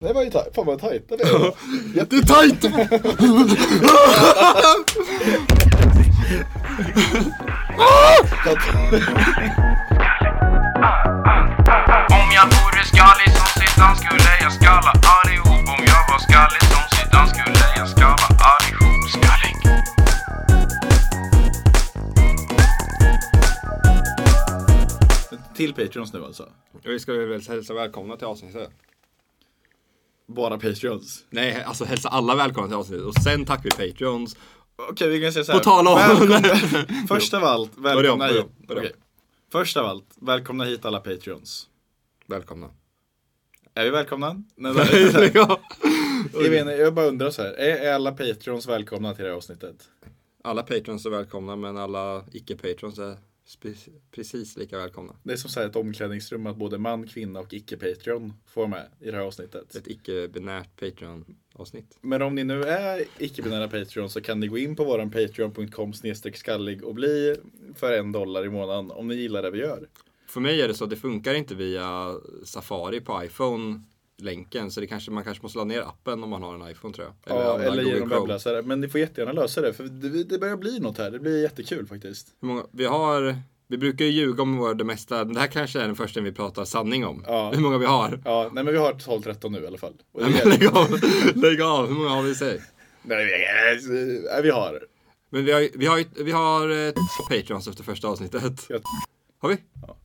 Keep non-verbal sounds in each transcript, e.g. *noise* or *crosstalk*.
Det var ju tajt. Fan vad tajt det är. *laughs* Jättetajt! Om jag vore skallig som Zidane skulle jag skalla allihop Om jag var skallig som Zidane skulle jag skalla allihop Skallig Till Patreons nu alltså. Vi ska väl hälsa välkomna till avsnittet. Bara Patreons. Nej, alltså hälsa alla välkomna till avsnittet och sen tackar vi Patreons. Okej, vi kan säga så här. På tal om- *laughs* först av allt, välkomna hit. Okej. Först av allt, välkomna hit alla Patreons. Välkomna. Är vi välkomna? Nej, *laughs* ja. jag, menar, jag bara undrar så här. Är, alla Patreons välkomna till det här avsnittet? Alla Patreons är välkomna men alla icke-Patreons är precis lika välkomna. Det är som här ett omklädningsrum att både man, kvinna och icke-Patreon får med i det här avsnittet. Ett icke-binärt Patreon-avsnitt. Men om ni nu är icke-binära Patreon så kan ni gå in på våran patreon.com skallig och bli för en dollar i månaden om ni gillar det vi gör. För mig är det så att det funkar inte via Safari på iPhone länken så det kanske, man kanske måste ladda ner appen om man har en iPhone tror jag. Ja, använda eller genom webbläsare. Men ni får jättegärna lösa det för det, det börjar bli något här. Det blir jättekul faktiskt. Många, vi har, vi brukar ju ljuga om vår, det mesta, men det här kanske är den första vi pratar sanning om. Ja. Hur många vi har. Ja, nej men vi har 12-13 nu i alla fall. Nej, men lägg av, lägg av, hur många har vi säg? nej, vi- nej, vi har. Men vi har, vi har, vi har eh, Patreons efter första avsnittet. Har vi?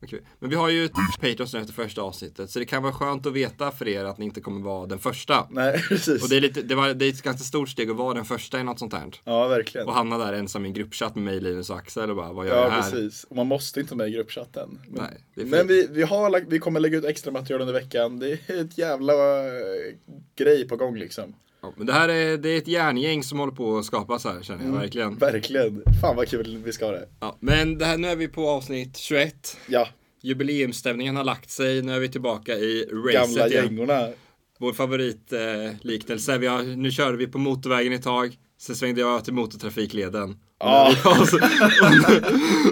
Okej. Men vi har ju Patreons nu efter första avsnittet, så det kan vara skönt att veta för er att ni inte kommer vara den första. Nej, *laughs* precis. Och det är, lite, det, var, det är ett ganska stort steg att vara den första i något sånt här. Ja, verkligen. Och hamna där ensam i en gruppchatt med mig, Linus och Axel och bara, vad gör Ja, jag här? precis. Och man måste inte med i gruppchatten. Men, Nej, det är men vi, vi, har, vi kommer lägga ut extra material under veckan. Det är ett jävla eh, grej på gång liksom. Ja, men det här är, det är ett järngäng som håller på att skapas här, känner Mm. jag verkligen. Verkligen. Fan vad kul vi ska ha det. Ja, men det här, nu är vi på avsnitt 21. Ja, Jubileumsstämningen har lagt sig, nu är vi tillbaka i gamla racet igen. gängorna. Vår favoritliknelse. Eh, liknelse. vi har, nu körde vi på motorvägen ett tag. Sen svängde jag till motortrafikleden. Och, nu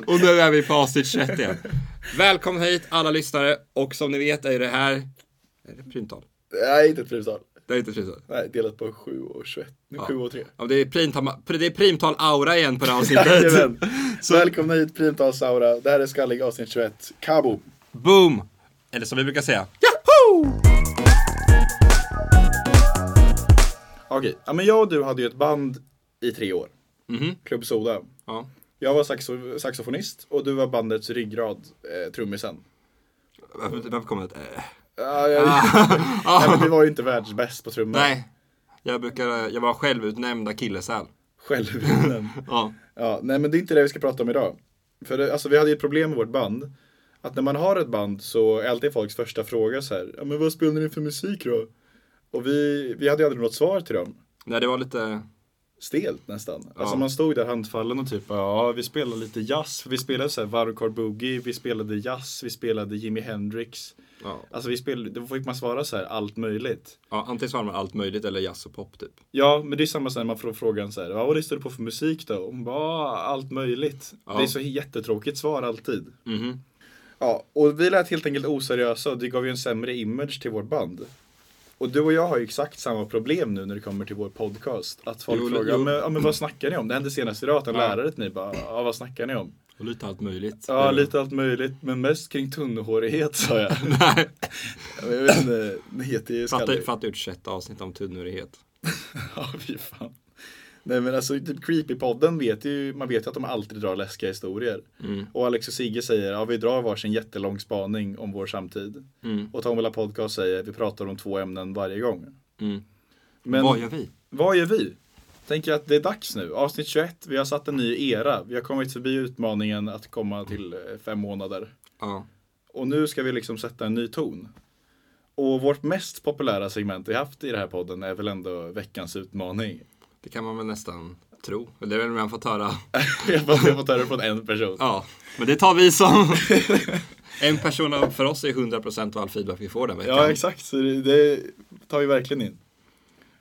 *laughs* och nu är vi på avsnitt 21 igen. Välkommen hit alla lyssnare. Och som ni vet är det här... Är det primtal? Nej, inte ett primtal. Det är inte primtal. Nej, delat på 7 och 21. Nu 7 och 3. Ja, det, är primtal, det är primtal aura igen på det här *laughs* avsnittet. Jajamän. *laughs* Välkomna hit Primtal Saura. Det här är Skallig avsnitt 21. Kabo. Boom! Eller som vi brukar säga. Okej, ja, men jag och du hade ju ett band i tre år. Mhm. Klubb Soda. Ja. Jag var saxo saxofonist och du var bandets ryggrad, eh, trummisen. Varför, varför kommer det? Eh. Ja, jag, *laughs* nej, men vi var ju inte världsbäst på trummor. Nej. Jag brukar, jag var självutnämnd akilleshäl. *laughs* Självutnämnd. Ja. Ja, nej men det är inte det vi ska prata om idag. För det, alltså vi hade ju ett problem med vårt band. Att när man har ett band så är alltid folks första fråga så här. Ja men vad spelar ni för musik då? Och vi, vi hade ju aldrig något svar till dem. Nej, det var lite... Stelt nästan. Alltså Ja. man stod där handfallen och typ ja vi spelade lite jazz. Vi spelade så här Varkar Boogie, vi spelade jazz, vi spelade Jimi Hendrix. Ja. Alltså vi spelade, då fick man svara så här allt möjligt. Ja, antingen svarar man allt möjligt eller jazz och pop typ. Ja, men det är samma sak när man får frågan så här, vad lyssnar du på för musik då? Och hon bara, "Ja, allt möjligt. Ja. Det är så jättetråkigt svar alltid. Mhm. Ja, och vi lät helt enkelt oseriösa och det gav ju en sämre image till vårt band. Och du och jag har ju exakt samma problem nu när det kommer till vår podcast. Att folk Jo, frågar, jo. Men, ja, men vad snackar ni om? Det hände senast idag att en Ja. lärare till mig bara, ja vad snackar ni om? Och lite allt möjligt. Ja, lite allt möjligt, men mest kring tunnhårighet sa jag. *laughs* Nej. jag vet inte, det heter ju Fatta, fatta ut 21 avsnitt om tunnhörighet. *laughs* Ja, fy fan. Nej men alltså typ Creepy-podden vet ju, man vet ju att de alltid drar läskiga historier. Mm. Och Alex och Sigge säger, ja vi drar varsin jättelång spaning om vår samtid. Mm. Och Tombola Podcast säger, vi pratar om två ämnen varje gång. Mm. Men Vad gör vi? vad gör vi? Tänker att det är dags nu. Avsnitt 21, vi har satt en ny era. Vi har kommit förbi utmaningen att komma till eh, fem månader. Ja. Och nu ska vi liksom sätta en ny ton. Och vårt mest populära segment vi haft i den här podden är väl ändå veckans utmaning. Det kan man väl nästan tro. Det är väl man fått höra. *laughs* jag har jag har fått höra det från en person. Ja, men det tar vi som. *laughs* en person för oss är 100% av all feedback vi får den veckan. Ja, exakt. Så det, det tar vi verkligen in.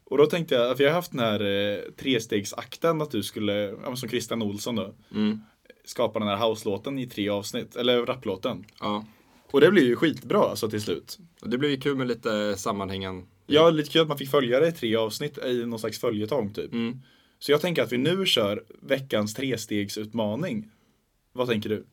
Och då tänkte jag, att vi har haft den här eh, trestegsakten att du skulle, som Christian Olsson då, Mm. skapa den här house-låten i tre avsnitt, eller rapplåten. Ja. Och det blir ju skitbra alltså till slut. Och det blir ju kul med lite sammanhängen, Ja, lite kul att man fick följa det i tre avsnitt i någon slags följetong typ. Mm. Så jag tänker att vi nu kör veckans trestegsutmaning. Vad tänker du?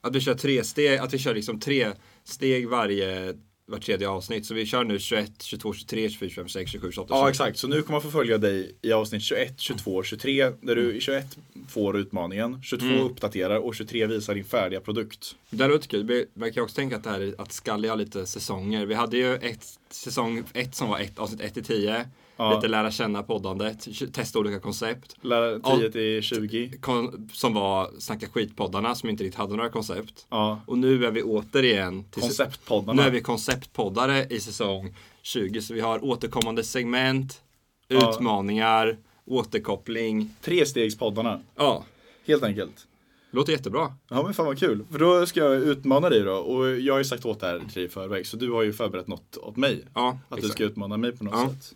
Att vi kör tre steg, att vi kör liksom tre steg varje, var tredje avsnitt. Så vi kör nu 21, 22, 23, 24, 25, 26, 27, 28, Ja, exakt. Så nu kommer man få följa dig i avsnitt 21, 22, 23. Där du i 21 får utmaningen, 22 Mm. uppdaterar och 23 visar din färdiga produkt. Det här låter kul. Man kan också tänka att det här är att Skallig har lite säsonger. Vi hade ju ett säsong ett som var ett, avsnitt 1 till 10. Ja. Lite lära känna poddandet, testa olika koncept. Lära Ja. 10 till 20. Kon- som var Snacka skit-poddarna som inte riktigt hade några koncept. Ja. Och nu är vi återigen till Konceptpoddarna. Nu är vi konceptpoddare i säsong 20. Så vi har återkommande segment, Ja. utmaningar, återkoppling. Trestegspoddarna. Ja, Helt enkelt. låter jättebra. Ja men fan vad kul. För då ska jag utmana dig då. Och jag har ju sagt åt det här till dig i förväg. Så du har ju förberett något åt mig. Ja, Att du exakt. ska utmana mig på något Ja. sätt.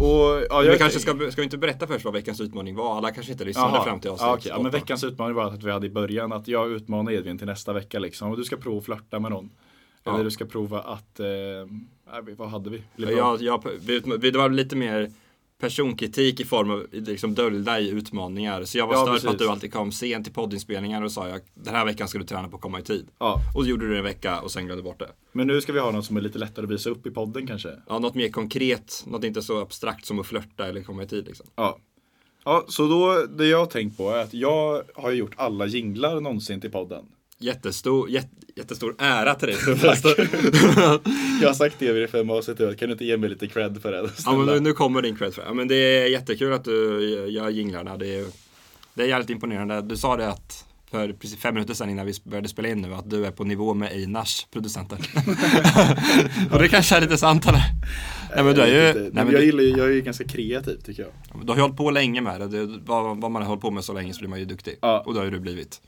Och ja, Vi kanske ska, ska vi inte berätta först vad veckans utmaning var? Alla kanske inte lyssnade Jaha. fram till oss. ja, okej. ja, men veckans utmaning var att vi hade i början att jag utmanar Edvin till nästa vecka liksom. Och du ska prova att flörta med någon. Ja. Eller du ska prova att, eh, vad hade vi? Jag, jag, vi, vi- det var lite mer personkritik i form av liksom dolda i utmaningar. Så jag var Ja, störd på att du alltid kom sent till poddinspelningar och sa jag den här veckan ska du träna på att komma i tid. ja. Och så gjorde du det en vecka och sen glömde bort det. Men nu ska vi ha något som är lite lättare att visa upp i podden kanske. Ja, något mer konkret, något inte så abstrakt som att flörta eller komma i tid liksom. Ja. Ja, så då, det jag har tänkt på är att jag har gjort alla jinglar någonsin till podden. Jättestor, jätt, jättestor ära till dig. *laughs* Jag har sagt det vid fem avsnitt nu, kan du inte ge mig lite cred för det? ja, men nu, kommer din cred för det. Ja, men det är jättekul att du gör jinglarna. Det är, det är jävligt imponerande. Du sa det att för precis fem minuter sedan innan vi började spela in nu att du är på nivå med Einars producenter. *laughs* och det kanske är lite sant eller? Nej men du är ju, nej, men jag, gillar, jag är ju ganska kreativ tycker jag. du har ju hållit på länge med det. det vad, vad man har hållit på med så länge så blir man ju duktig. Ja. Och det har ju du blivit.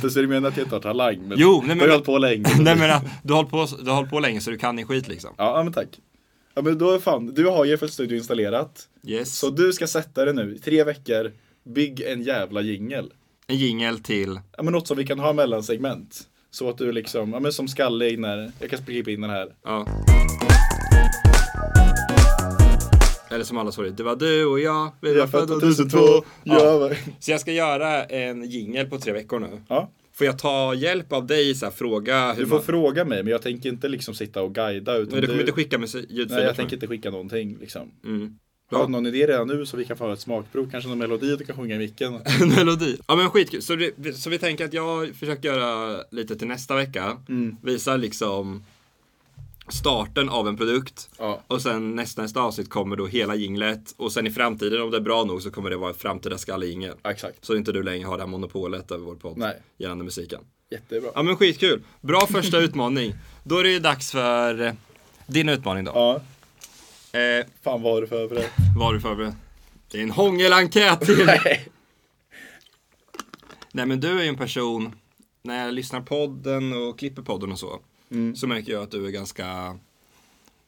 För så du menar att jag inte har talang? Men Jo, nej, men- har ju hållit på länge. *laughs* Nej men äh, du har hållit på, du har hållit på länge så du kan din skit liksom. Ja, men tack. Ja men då är fan, du har ju FL Studio installerat. Yes. Så du ska sätta det nu, i tre veckor, bygg en jävla jingel. En jingel till Ja men något som vi kan ha mellan segment. Så att du liksom, ja men som skallig när, jag kan klippa in den här. Ja. Eller som alla sa det, det var du och jag, vi var födda 2002, 2002. jag Ja. Så jag ska göra en jingel på tre veckor nu. Ja. Får jag ta hjälp av dig så här, fråga hur Du får man... fråga mig men jag tänker inte liksom sitta och guida utan Nej, du kommer du... inte skicka med ljudfiler Nej jag tänker inte skicka någonting liksom. Mm. Jag har Ja. någon idé redan nu så vi kan få ha ett smakprov, kanske någon melodi du kan sjunga i micken. *laughs* En melodi. Ja men skitkul. Så, det, så vi tänker att jag försöker göra lite till nästa vecka. Mm. Visa liksom starten av en produkt. Ja. Och sen nästa, nästa avsnitt kommer då hela jinglet. Och sen i framtiden om det är bra nog så kommer det vara ett framtida skallejingel. Ja, exakt. Så inte du längre har det här monopolet över vår podd. Nej. Gällande musiken. Jättebra. Ja men skitkul. Bra första *laughs* utmaning. Då är det ju dags för eh, din utmaning då. Ja, Eh, fan vad har du förberett? vad har du förberett? Det är en hångelenkät till. *laughs* Nej. Nej men du är ju en person, när jag lyssnar podden och klipper podden och så, Mm. så märker jag att du är ganska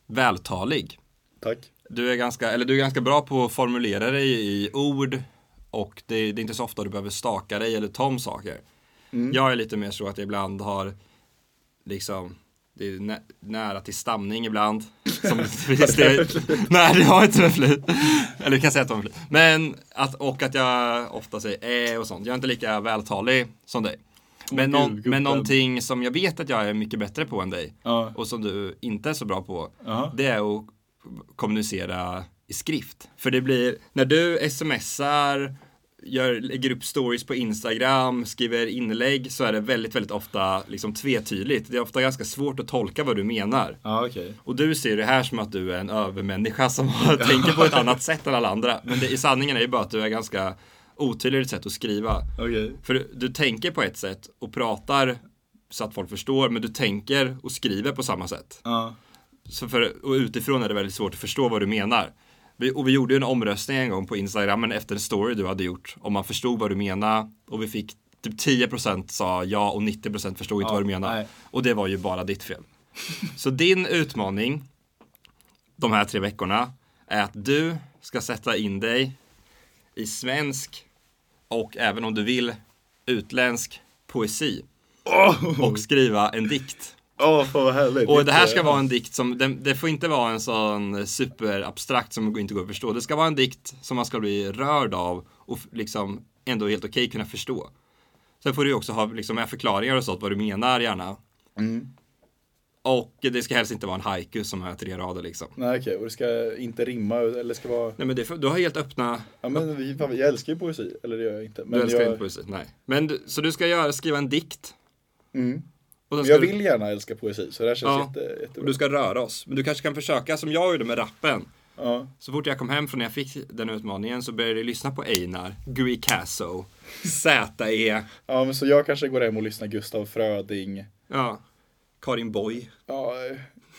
vältalig. Tack. Du är ganska, eller du är ganska bra på att formulera dig i ord och det, det är inte så ofta du behöver staka dig eller ta om saker. Mm. Jag är lite mer så att jag ibland har liksom det är nä, nära till stamning ibland. Som, visst, *laughs* det, nej, det har inte med flit. Eller kan säga att det har med flit. Men att, och att jag ofta säger äh och sånt. Jag är inte lika vältalig som dig. Men, någon, men någonting som jag vet att jag är mycket bättre på än dig Ja. och som du inte är så bra på. Ja. Det är att kommunicera i skrift. För det blir, när du smsar, gör, lägger upp stories på Instagram, skriver inlägg så är det väldigt, väldigt ofta liksom tvetydigt. Det är ofta ganska svårt att tolka vad du menar. Ja, okej. Och du ser det här som att du är en övermänniska som tänker på ett annat sätt än alla andra. Men det, i sanningen är ju bara att du är ganska otydlig i ditt sätt att skriva. Okej. För du, du tänker på ett sätt och pratar så att folk förstår, men du tänker och skriver på samma sätt. Ja. Så för, och utifrån är det väldigt svårt att förstå vad du menar. Vi, och vi gjorde ju en omröstning en gång på Instagram men efter en story du hade gjort om man förstod vad du menar och vi fick typ 10% sa ja och 90% förstod inte Ja, vad du menar. nej. Och det var ju bara ditt fel. Så din utmaning de här tre veckorna är att du ska sätta in dig i svensk och även om du vill utländsk poesi och skriva en dikt Åh, fan vad härligt. Och det här ska vara en dikt som, den, det får inte vara en sån superabstrakt som inte går att förstå. Det ska vara en dikt som man ska bli rörd av och liksom ändå helt okej kunna förstå. Sen får du också ha liksom, förklaringar och sånt vad du menar gärna. Mm. Och det ska helst inte vara en haiku som är tre rader liksom. Nej okej, och det ska inte rimma eller ska vara... Nej men det, du har helt öppna, Ja men vi, fan, jag älskar ju poesi, eller det gör jag inte. Men du älskar jag, inte poesi. Nej. Men du, så du ska göra, skriva en dikt. Mm. Och jag du- vill gärna älska poesi, så det här känns Ja. jätte, Och jättebra. du ska röra oss. Men du kanske kan försöka som jag gjorde med rappen. Ja. Så fort jag kom hem från när jag fick den utmaningen så började jag lyssna på Einar, Gui Casso, *laughs* Z.E. ja, men så jag kanske går hem och lyssnar Gustav Fröding. Ja, Karin Boy. Ja,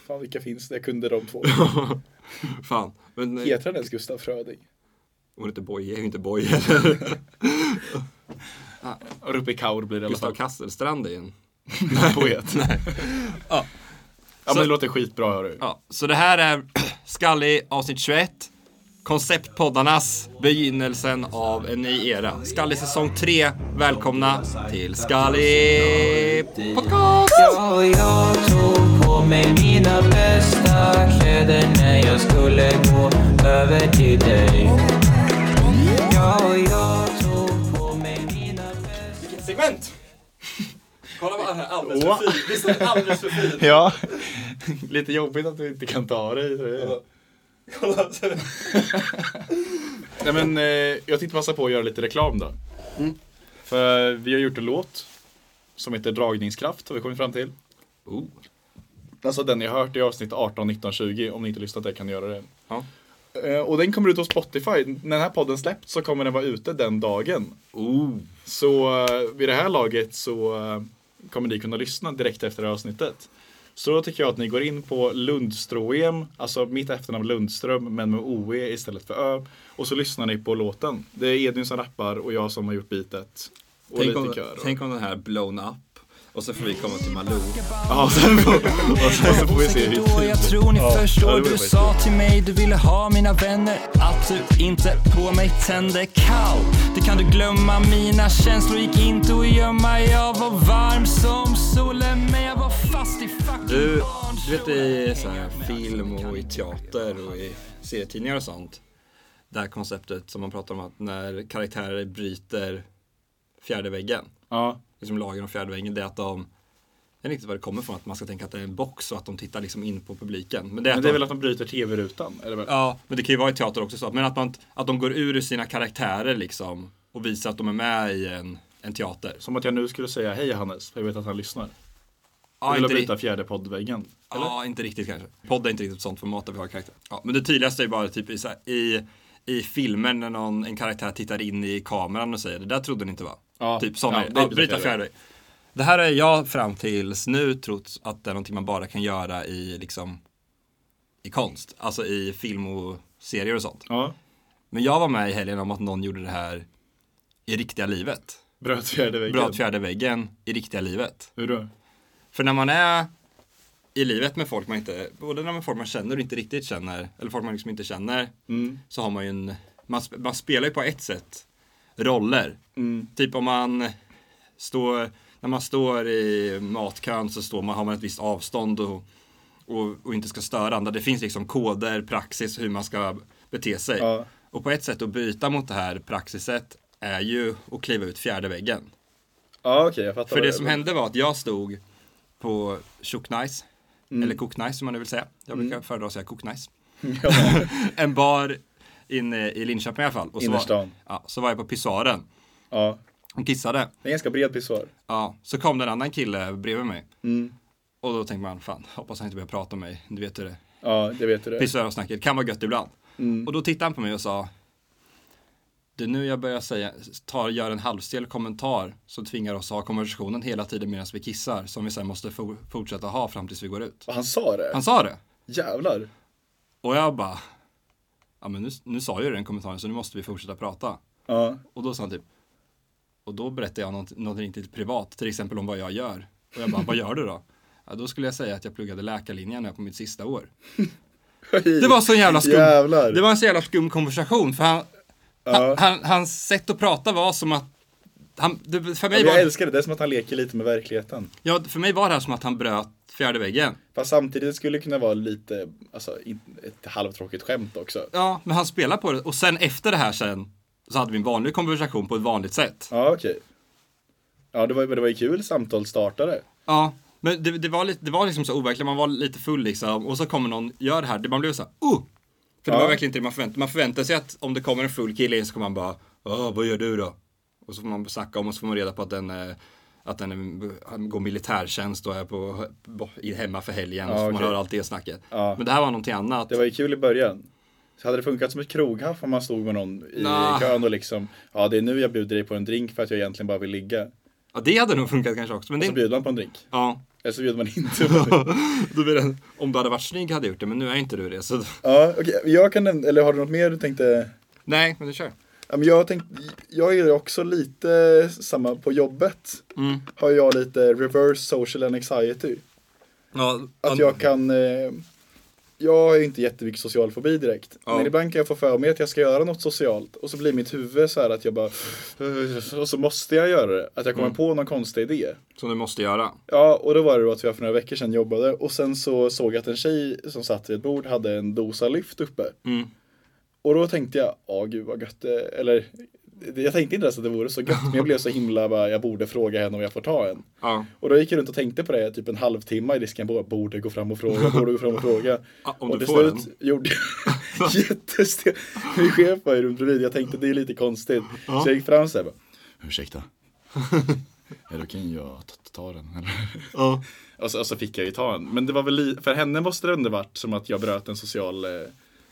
fan vilka finns det? Jag kunde de två. *laughs* Fan. Men eh, Heter han ens Gustav Fröding? hon inte Boy, är ju inte Boy heller. Rupi Kaur blir det i alla Gustav fall. Kasselstrand är ju en. Poet. *laughs* Ja. Ja Så- men det låter skitbra hörru. Ja, så det här är *clears throat* Skallig avsnitt 21. Konceptpoddarnas begynnelsen av en ny era. Skallig säsong 3. Välkomna till Skallig podcast! Ja, jag tog på mig mina bästa kläder när jag skulle gå över till dig. Ja, och jag tog på mig mina bästa Segment! Kolla vad han är alldeles för fin. Visst är han alldeles för fin? Ja. Lite jobbigt att du inte kan ta dig. Kolla. Nej men eh, jag tänkte passa på att göra lite reklam då. För vi har gjort en låt som heter Dragningskraft har vi kommit fram till. Oh. Alltså den ni har hört i avsnitt 18, 19, 20. Om ni inte lyssnat där kan ni göra det. Ja. Eh, Och den kommer ut på Spotify. När den här podden släpps så kommer den vara ute den dagen. Oh. Så eh, vid det här laget så eh, kommer ni kunna lyssna direkt efter det här avsnittet. Så då tycker jag att ni går in på Lundstroem, alltså mitt efternamn Lundström men med OE istället för Ö. Och så lyssnar ni på låten. Det är Edvin som rappar och jag som har gjort beatet. Och Tänk lite om, tänk om den här blown up. Och så får vi komma till Malou. Ja, sen och sen så får vi se hur då, jag tror ni Ja, förstår. Du sa till mig du ville ha mina vänner. Att du inte på mig tände kall. Det kan du glömma, mina känslor gick inte att gömma. Jag var varm som solen, men jag var fast i fucking Du, du vet i så här film och i teater och i serietidningar och sånt. Det här konceptet som man pratar om att när karaktärer bryter fjärde väggen. Ja, Liksom lagen om fjärde väggen. Det är att de jag vet inte var det kommer ifrån att man ska tänka att det är en box och att de tittar liksom in på publiken. Men det är, men det är de, väl att de bryter tv-rutan? Eller? Ja, men det kan ju vara i teater också så. Men att, man, att de går ur sina karaktärer liksom och visar att de är med i en, en teater. Som att jag nu skulle säga hej Hannes, för jag vet att han lyssnar. Ja, vill inte, bryta fjärde poddväggen. ja, inte riktigt kanske. Podd är inte riktigt ett sånt format där vi har karaktär. Ja, men det tydligaste är bara typ i, i, i filmer när någon, en karaktär tittar in i kameran och säger det där trodde ni inte var. Ja, Typ sådana, ja, bryta fjärde. Det här är jag fram tills nu trott att det är någonting man bara kan göra i liksom i konst, alltså i film och serier och sånt. Ja, Men jag var med i helgen om att någon gjorde det här i riktiga livet. bröt fjärde väggen. Bröt fjärde väggen i riktiga livet. Hur då? För när man är i livet med folk man inte, både när man folk man känner och inte riktigt känner, eller folk man liksom inte känner, Mm. så har man ju en, man, man spelar ju på ett sätt roller. Mm. Typ om man står, när man står i matkön så står man, har man ett visst avstånd och, och, och inte ska störa andra. Det finns liksom koder, praxis, hur man ska bete sig. Ja. Och på ett sätt att bryta mot det här praxiset är ju att kliva ut fjärde väggen. Ja okej, jag fattar. För vad det som hände var att jag stod på Tjocknice, eller Cooknice som man nu vill säga. Jag brukar föredra att säga Cooknice. *laughs* Ja, En bar inne i Linköping i alla fall. Och så. Var, ja, så var jag på pissoaren ja. och kissade. Det är en ganska bred pissoar. Ja, så kom det en annan kille bredvid mig. Mm. Och då tänkte man, fan, hoppas han inte börjar prata med mig. Du vet hur det Ja, det vet du det. Pissoarsnacket kan vara gött ibland. Mm. Och då tittade han på mig och sa Det är nu jag börjar säga, tar, gör en halvstel kommentar som tvingar oss att ha konversationen hela tiden medan vi kissar. Som vi sen måste for, fortsätta ha fram tills vi går ut. Och han sa det? Han sa det. Jävlar. Och jag bara Ja men nu, nu sa jag ju den kommentaren så nu måste vi fortsätta prata. Ja. Och då sa han typ Och då berättade jag något, något riktigt privat, till exempel om vad jag gör. Och jag bara, vad gör du då? Ja, då skulle jag säga att jag pluggade läkarlinjen jag på mitt sista år. *laughs* Det var så jävla skum. Jävlar. Det var en så jävla skum konversation för han, Ja. han, han, hans sätt att prata var som att han, det, för, Ja, mig men jag var, älskar det, det är som att han leker lite med verkligheten. ja, för mig var det här som att han bröt fjärde väggen. Fast samtidigt skulle det kunna vara lite, alltså ett halvtråkigt skämt också. Ja, men han spelar på det. Och sen efter det här sen så hade vi en vanlig konversation på ett vanligt sätt. Ja, okej. Ja, det var, det var ju kul samtal startade. Ja, men det, det, var, lite, det var liksom så overkligt. Man var lite full liksom. Och så kommer någon, gör det här. Det- Man blev så här, oh! För det Ja. var verkligen inte det man förväntade Man förväntar sig att om det kommer en full kille in så kommer man bara, Åh, vad gör du då? Och så får man snacka om och så får man reda på att den eh, att den går militärtjänst och är på, hemma för helgen. och så Ja, får man höra allt det snacket. Ja. Men det här var någonting annat. Det var ju kul i början. Så hade det funkat som ett kroghaff om man stod med någon i Nah. kön och liksom, ja det är nu jag bjuder dig på en drink för att jag egentligen bara vill ligga. Ja, det hade nog funkat kanske också. Men Och så det, bjuder man på en drink. ja, Eller så bjuder man inte på en *laughs* drink. om du hade varit snygg hade jag gjort det, men nu är inte du det. Så, Ja, okej. Jag kan nämna, eller har du något mer du tänkte? nej, men du kör. Jag, tänkt, jag är också lite samma på jobbet. Mm. Har jag lite reverse social anxiety. Ja, Att jag kan, eh, jag har ju inte jättemycket social fobi direkt. Ja. Men ibland kan jag få för mig att jag ska göra något socialt. Och så blir mitt huvud så här att jag bara, och så måste jag göra det. Att jag kommer på någon konstig idé. Som du måste göra. Ja, och då var det då att jag för några veckor sedan jobbade. Och sen så såg jag att en tjej som satt vid ett bord hade en dosa lyft uppe. Mm. Och då tänkte jag, ja gud vad gött det Eller, jag tänkte inte ens att det vore så gött. Men jag blev så himla bara, jag borde fråga henne om jag får ta en. Ja. Och då gick jag runt och tänkte på det typ en halvtimme i disken. Bara, borde gå fram och fråga, borde gå fram och fråga. *laughs* Ja, om och du får slut gjorde jag *laughs* *laughs* jättestel. Min chef var ju runt bredvid. Jag tänkte det är lite konstigt. Så jag gick fram så här bara, ursäkta. Är det okej jag ta, ta den? Ja. Och, så, och så fick jag ju ta en. Men det var väl, för henne måste det ändå varit som att jag bröt en social eh,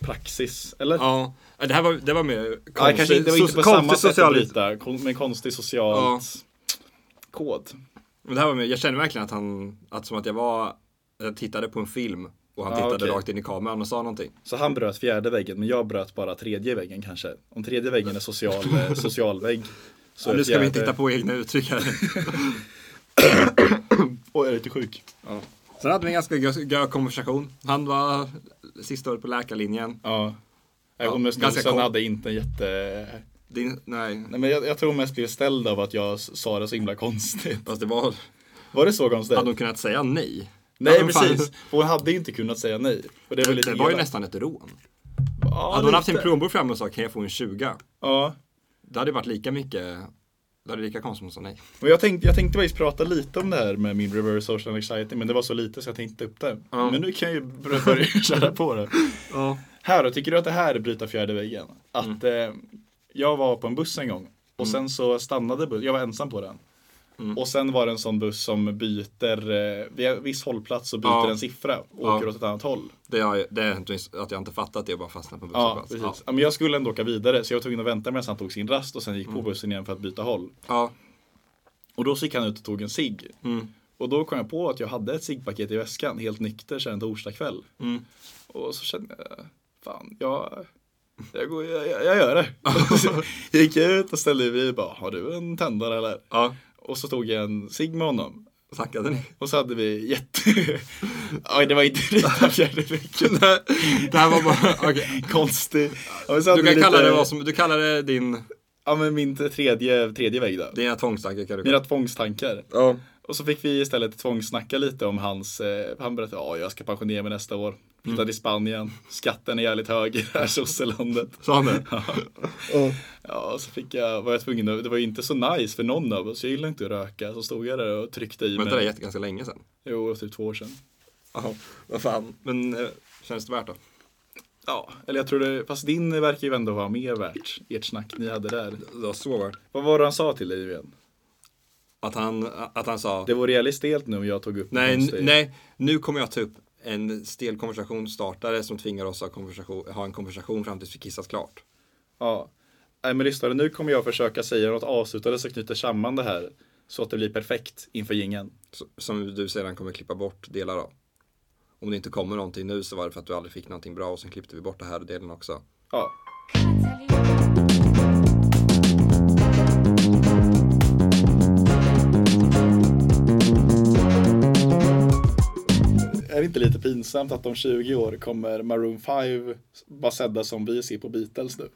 praxis. Eller? ja. Det här var, det var mer konstig, Ja, kanske inte, det var inte på samma konstig sätt social- kon- men konstig socialt kod. Men det här var mer, jag kände verkligen att han, att som att jag var, jag tittade på en film och han Ja, tittade okej. rakt in i kameran och sa någonting. Så han bröt fjärde väggen, men jag bröt bara tredje väggen kanske. Om tredje väggen är social, *laughs* eh, social vägg. Så Ja, nu ska vi inte hitta på egna uttryck här. *coughs* Oj, jag är lite sjuk. Sen hade vi en ganska gö konversation. Han var sista året på läkarlinjen. Ja. Ja, Hon med ganska snusen hade inte en jätte... Din, nej, Nej men jag, jag tror mest blev ställd av att jag sa det så himla konstigt. fast det var, Var det så konstigt? hade hon kunnat säga nej? Nej Ja, fan. precis. För hon hade inte kunnat säga nej. Och det var lite Det var ju nästan ett rån. Ja, Hade hon haft sin lite. plånbok framme och sa kan jag få en 20? Ja. Det hade varit lika mycket, det hade lika konstigt som hon sa nej. Och jag tänkte, jag tänkte faktiskt prata lite om det här med min reverse social anxiety. Men det var så lite så jag tänkte upp det. Ja. Men nu kan jag ju börja, *laughs* köra på det. *laughs* Ja. Här då, tycker du att det här är bryta fjärde väggen? Att Mm. eh, jag var på en buss en gång och sen så stannade bussen, jag var ensam på den. Mm. Och sen var det en sån buss som byter, eh, vid viss hållplats och byter Ja. en siffra och Ja. åker åt ett annat håll. Det, har, det är att jag inte fattat det och bara fastnat på Ja, busshållplats. precis. Ja. men jag skulle ändå åka vidare så jag var tvungen att vänta medan han tog sin rast och sen gick Mm. på bussen igen för att byta håll. Ja. Och då så gick han ut och tog en cigg. Mm. Och då kom jag på att jag hade ett ciggpaket i väskan helt nykter sen en torsdagkväll. Mm. Och så kände jag, fan, jag, jag, går, jag, jag, gör det. *laughs* *laughs* Jag gick ut och ställde mig vid bara, har du en tändare eller? Ja. Och så tog jag en cigg med honom. Tackade ni? Och så hade vi jätte... *laughs* Oj, det var inte riktigt fjärde veckan. Det här var bara, okej. Konstig. Du kan vi kalla lite- det vad som, du kallar det din, Ja, men min tredje, tredje vägg då. dina tvångstankar kan du Mina tvångstankar. Ja. Och så fick vi istället tvångssnacka lite om hans, eh, han berättade, ja jag ska pensionera mig nästa år. Flytta till Spanien, skatten är jävligt hög i det här sosselandet. *laughs* Sa han det? Ja, så fick jag, var jag tvungen att, det var ju inte så nice för någon av oss, jag gillar inte att röka. Så stod jag där och tryckte i Men det där är mig. jätte- ganska länge sedan. Jo, typ två år sedan. Jaha, vad fan. Men eh, känns det värt då? Ja, eller jag tror det, fast din verkar ju ändå vara mer värt, ert snack ni hade där. Det var så värt. Vad var det han sa till dig igen? Att han, att han sa, Det vore jävligt stelt nu om jag tog upp nej, nej, nu kommer jag ta upp en stel konversationsstartare som tvingar oss att ha, konversation, ha en konversation fram tills vi kissat klart. Ja. Nej men lyssna, nu kommer jag försöka säga något avslutande som knyter samman det här. Så att det blir perfekt inför gingen. Så, som du sedan kommer klippa bort delar av. Om det inte kommer någonting nu så var det för att du aldrig fick någonting bra och sen klippte vi bort det här delen också. Ja. Det inte lite pinsamt att om 20 år kommer Maroon 5 bara sedda som vi ser på Beatles nu?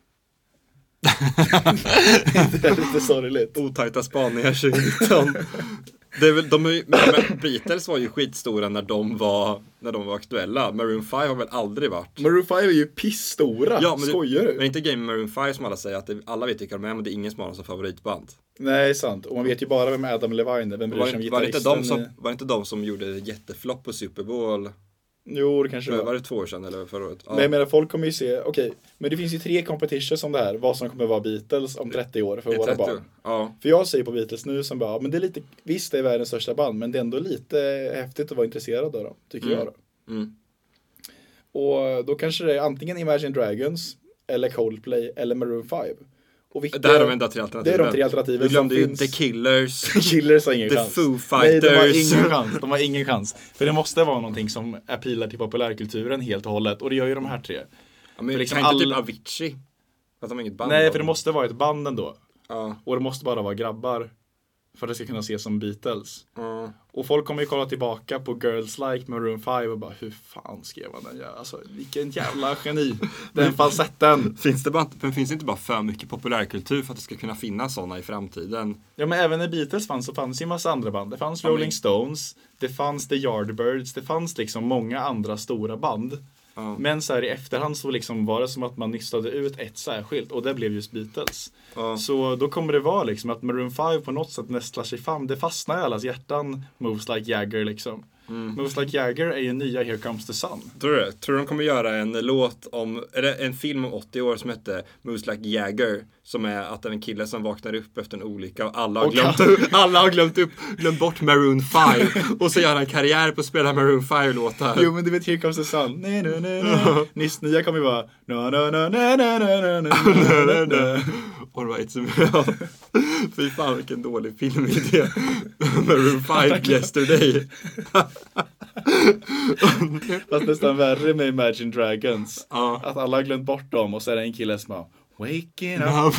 *laughs* det är lite sorgligt. Otajta spaningar 2019. Det är väl, de är, men, Beatles var ju skitstora när de var, när de var aktuella. Maroon 5 har väl aldrig varit. Maroon 5 är ju pissstora. Ja, men, Skojar du? men inte Game Maroon 5 som alla säger att det, alla vet vilka de är men det är ingen som har dem som favoritband. Nej, sant. Och man vet ju bara vem Adam Levine är. Vem bryr sig om det, var, det inte gitarristen? de som, var det inte de som gjorde jätteflopp på Super Bowl? Jo, det kanske det Var var. det två år sedan eller förra året? Ja. Men jag menar, folk kommer ju se, okej, men det finns ju tre competitions om det här, vad som kommer vara Beatles om 30 år för våra 30 barn. Ja. För jag säger på Beatles nu som bara, men det är lite, visst det är världens största band, men det är ändå lite häftigt att vara intresserad av dem, tycker Mm. jag då. Mm. Och då kanske det är antingen Imagine Dragons, eller Coldplay, eller Maroon 5. Och vilka, Det här är de enda tre det alternativen. är de tre alternativen Du glömde som ju finns. The Killers. Killers har ingen The chans. Foo Nej, de har Fighters. ingen chans. De har ingen chans. För det måste vara någonting som appealar till populärkulturen helt och hållet. Och det gör ju de här tre. Ja, men För liksom kan inte typ Avicii? Att de har inget band. Nej, då. för det måste vara ett band ändå. Ja. Och det måste bara vara grabbar. För att det ska kunna ses som Beatles. ja. Och folk kommer ju kolla tillbaka på Girls Like Maroon 5 och bara hur fan skrev han den? Alltså vilken jävla geni. Den *laughs* falsetten. Finns det, bara, men finns det inte bara för mycket populärkultur för att det ska kunna finnas sådana i framtiden? Ja men även när Beatles fanns så fanns ju en massa andra band. Det fanns Rolling Stones. Det fanns The Yardbirds. Det fanns liksom många andra stora band. Ja. Men så här i efterhand så liksom var det som att man nystade ut ett särskilt och det blev just Beatles. Ja. Så då kommer det vara liksom att Maroon 5 på något sätt nästlar sig fram. Det fastnar i allas hjärtan. Moves like Jagger liksom. Mm. Moves like Jagger är ju nya Here comes the sun. Tror du? Tror du de kommer göra en låt om, eller en film om 80 år som hette Moves Like Jagger? Som är att det är en kille som vaknar upp efter en olycka och alla har Och glömt, kan- alla har glömt, upp, glömt bort Maroon 5 *laughs* och så gör han karriär på att spela Maroon 5-låtar. Jo men du vet Here comes the sun. *laughs* Nej, nej, nej, nej. Nyss nya kommer ju vara Alright, så. *laughs* Fy fan vilken dålig filmidé. Maroon 5 yesterday. *laughs* Fast nästan värre med Imagine Dragons. Ja. Att alla har glömt bort dem och så är det en kille som bara Waking up.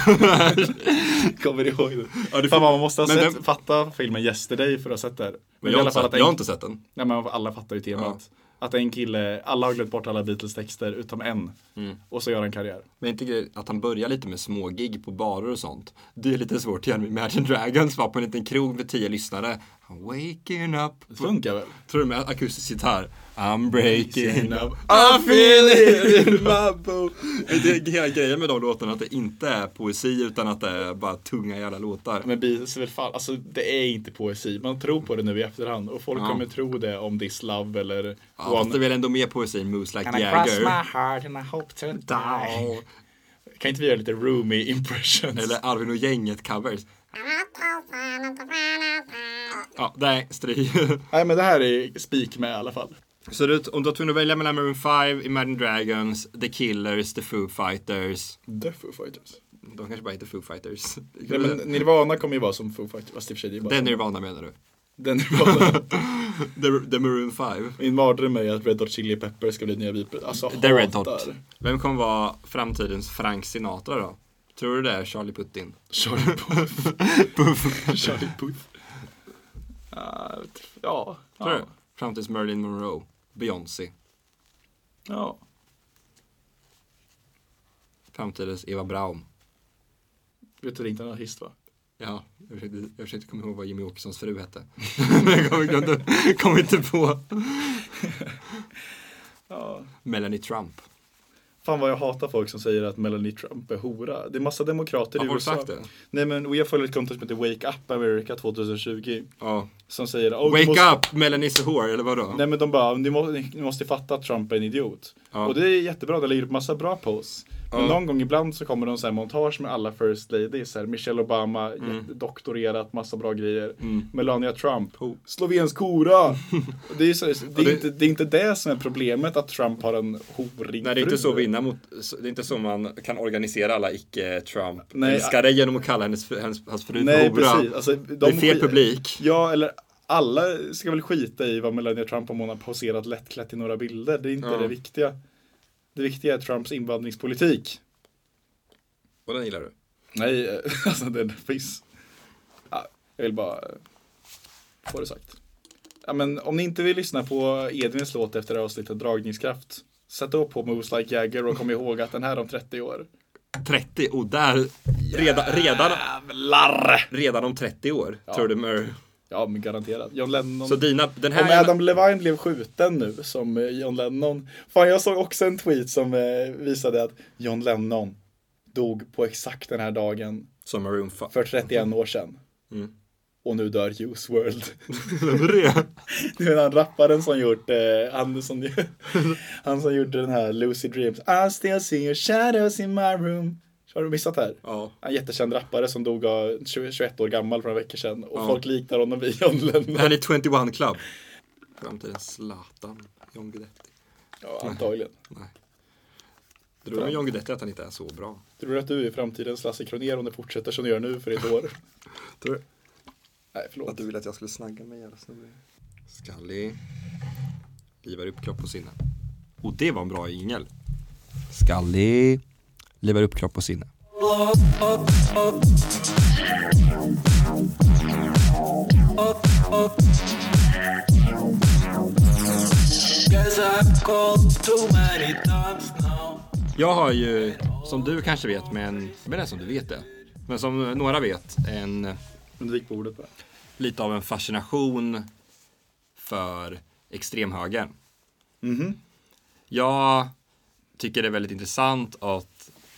*laughs* Kommer ihåg det? Ja, det Fan, man måste ha sett, den... fatta filmen Yesterday för att ha sett det. Men, men jag, har inte sett, jag har inte sett den. Nej, men alla fattar ju temat. Ja. Att en kille, alla har glömt bort alla Beatles texter utom en. Mm. Och så gör han karriär. Men inte att han börjar lite med små gig på barer och sånt. Det är lite svårt att göra med Imagine Dragons. Var på en liten krog med tio lyssnare. Waking up. Det funkar väl? Tror du med akustisk gitarr? I'm breaking up. I feel it in my boat. Det är hela grejen med de låtarna att det inte är poesi utan att det är bara tunga jävla låtar. Men Beatles är väl fan, alltså det är inte poesi. Man tror på det nu i efterhand. Och folk Ja. kommer tro det om This Love eller Ja, fast det är väl ändå mer poesi än Moose Like And I cross my Jagger. heart and I hope to die. Kan inte vi göra lite roomy impressions? Eller Arvin och gänget covers. Ja, nej, stryk. *laughs* Nej men det här är spik med i alla fall. Så du, om du var tvungen att välja mellan Maroon 5, Imagine Dragons, The Killers, The Foo Fighters. The Foo Fighters. De kanske bara heter Foo Fighters. Nej, men *laughs* Nirvana kommer ju vara som Foo Fighters. Fast i och för sig det är bara Den Nirvana menar du? Den Nirvana. *laughs* The, the Maroon 5. Min mardröm är att Red Hot Chili Peppers ska bli nya Beatles. Alltså The Red hatar Hot. Vem kommer vara framtidens Frank Sinatra då? Tror du det är Charlie Putin? Charlie *laughs* Puth. Charlie Puth. Ah, ja. Tror ja. du? Framtidens Marilyn Monroe? Beyoncé? Ja. Framtidens Eva Braun? Vet du det är inte en artist va? Ja, jag försökte, jag försökte komma ihåg vad Jimmy Åkessons fru hette. *laughs* Men jag kom, glömde, kom inte på. Ja. Melanie Trump. Fan vad jag hatar folk som säger att Melanie Trump är hora. Det är massa demokrater Har i USA. sagt det? Nej men jag följer ett konto som heter Wake Up America 2020. Ja. Som säger oh, Wake måste... up, Melanie's a whore, eller vadå? Nej men de bara, ni måste, ni måste fatta att Trump är en idiot. Ja. Och det är jättebra, de lägger upp massa bra posts. Men Ja. någon gång ibland så kommer de så här montage med alla first ladies. Så här, Michelle Obama, Mm. doktorerat, massa bra grejer. Mm. Melania Trump, Oh. slovensk hora. *laughs* Och det, är så, det, är det- inte, det är inte det som är problemet att Trump har en horing Nej, det är inte så vinna mot, det är inte så man kan organisera alla icke-Trump Nej, älskare genom att kalla hennes, hennes, hans fru Nej för hora. precis. Alltså, de Det är fel publik. Ja, eller alla ska väl skita i vad Melania Trump om hon har poserat lättklätt i några bilder. Det är inte Ja. det viktiga. Det viktiga är Trumps invandringspolitik. Och den gillar du? Nej, eh, *laughs* alltså den finns. Ja, jag vill bara eh, få det sagt. Ja, men om ni inte vill lyssna på Edvins låt efter avsnittet Dragningskraft. Sätt upp på Moves Like Jagger och kom ihåg att den här om 30 år. 30 och där, redan, redan, Jävlar! redan om 30 år, Ja. tror du Mer Ja, men garanterat. John Lennon. Så dina, den här Om Adam Levine blev skjuten nu som eh, John Lennon. Fan, jag såg också en tweet som eh, visade att John Lennon dog på exakt den här dagen Som Maroon 5. för 31 år sedan. Mm. Och nu dör Juice World. *laughs* Vem är det? Det är den rapparen som gjort, eh, han, som, *laughs* han som gjorde den här Lucy Dreams. I still see your shadows in my room. Har du missat det här? Ja. En jättekänd rappare som dog av 20, 21 år gammal för några veckor sedan. Och Ja. folk liknar honom vid John Lennon. Han är 21 Club. Framtidens Zlatan, John Guidetti. Ja, antagligen. Nej. Tror du med John Guidetti att han inte är så bra? Tror du att du är framtidens Lasse Kronér om det fortsätter som du gör nu för ett år? *laughs* Tror du? Nej, förlåt. ville att jag skulle snagga mig jävla snubbe. Skallig. Livar upp kropp och sinne. Och det var en bra jingel. Skallig. Livar upp kropp och sinne. Jag har ju, som du kanske vet, men jag vet inte som du vet det. Men som några vet, en Undvik bordet bara. lite av en fascination för extremhögern. Mhm. Jag tycker det är väldigt intressant att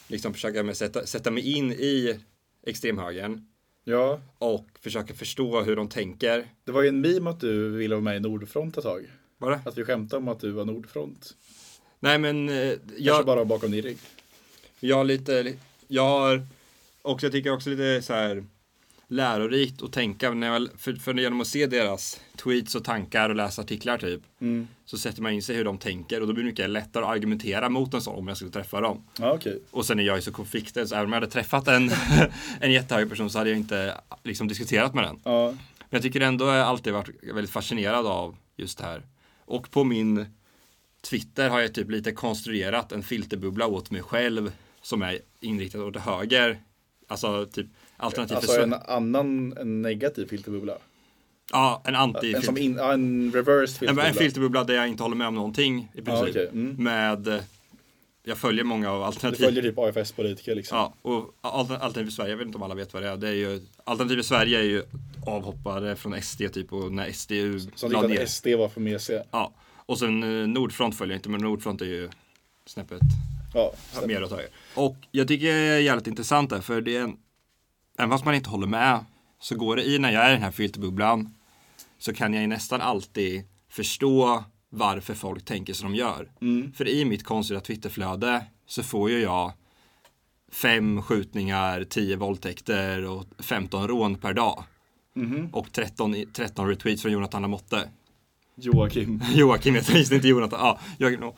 liksom försöka sätta, sätta mig in i extremhögern Ja, och försöka förstå hur de tänker. det var ju en meme att du ville vara med i Nordfront ett tag. Bara? Att vi skämtade om att du var Nordfront. Nej men eh, Kanske jag, bara bakom din rygg. jag har lite, jag har också, jag tycker också lite så här lärorikt att tänka när jag, för, för genom att se deras tweets och tankar och läsa artiklar typ Mm. så sätter man in sig hur de tänker och då blir det mycket lättare att argumentera mot en sån om jag skulle träffa dem. Ja, okej. Och sen är jag ju så konflikträdd så även om jag hade träffat en, *laughs* en jättehög person så hade jag inte liksom diskuterat med den. Ja. Men jag tycker ändå jag alltid varit väldigt fascinerad av just det här. Och på min Twitter har jag typ lite konstruerat en filterbubbla åt mig själv som är inriktad åt höger. Alltså typ alternativ Alltså en annan, en negativ filterbubbla. Ja, en anti En som in, ja, en reverse en, filterbubbla. en filterbubbla där jag inte håller med om någonting i Ja, princip. okej. Mm. Med eh, jag följer många av Du alternativ. följer typ AFS-politiker liksom. Ja, och Alter- Alternativ för Sverige, jag vet inte om alla vet vad det är. Det är ju, Alternativ för Sverige är ju avhoppare från SD typ och när SDU Som tyckte ner. att SD var för mesiga. Ja, och sen eh, Nordfront följer jag inte, men Nordfront är ju snäppet Ja, mer åt höger. Och jag tycker det är jävligt intressant där, för det är en, även fast man inte håller med så går det i när jag är i den här filterbubblan så kan jag ju nästan alltid förstå varför folk tänker som de gör. Mm. För i mitt konstiga Twitterflöde så får ju jag fem skjutningar, tio våldtäkter och 15 rån per dag. Mhm. Och 13, i- 13 retweets från Jonathan Lamotte. Joakim. *laughs* Joakim heter visst inte Jonathan. Ja, Joakim.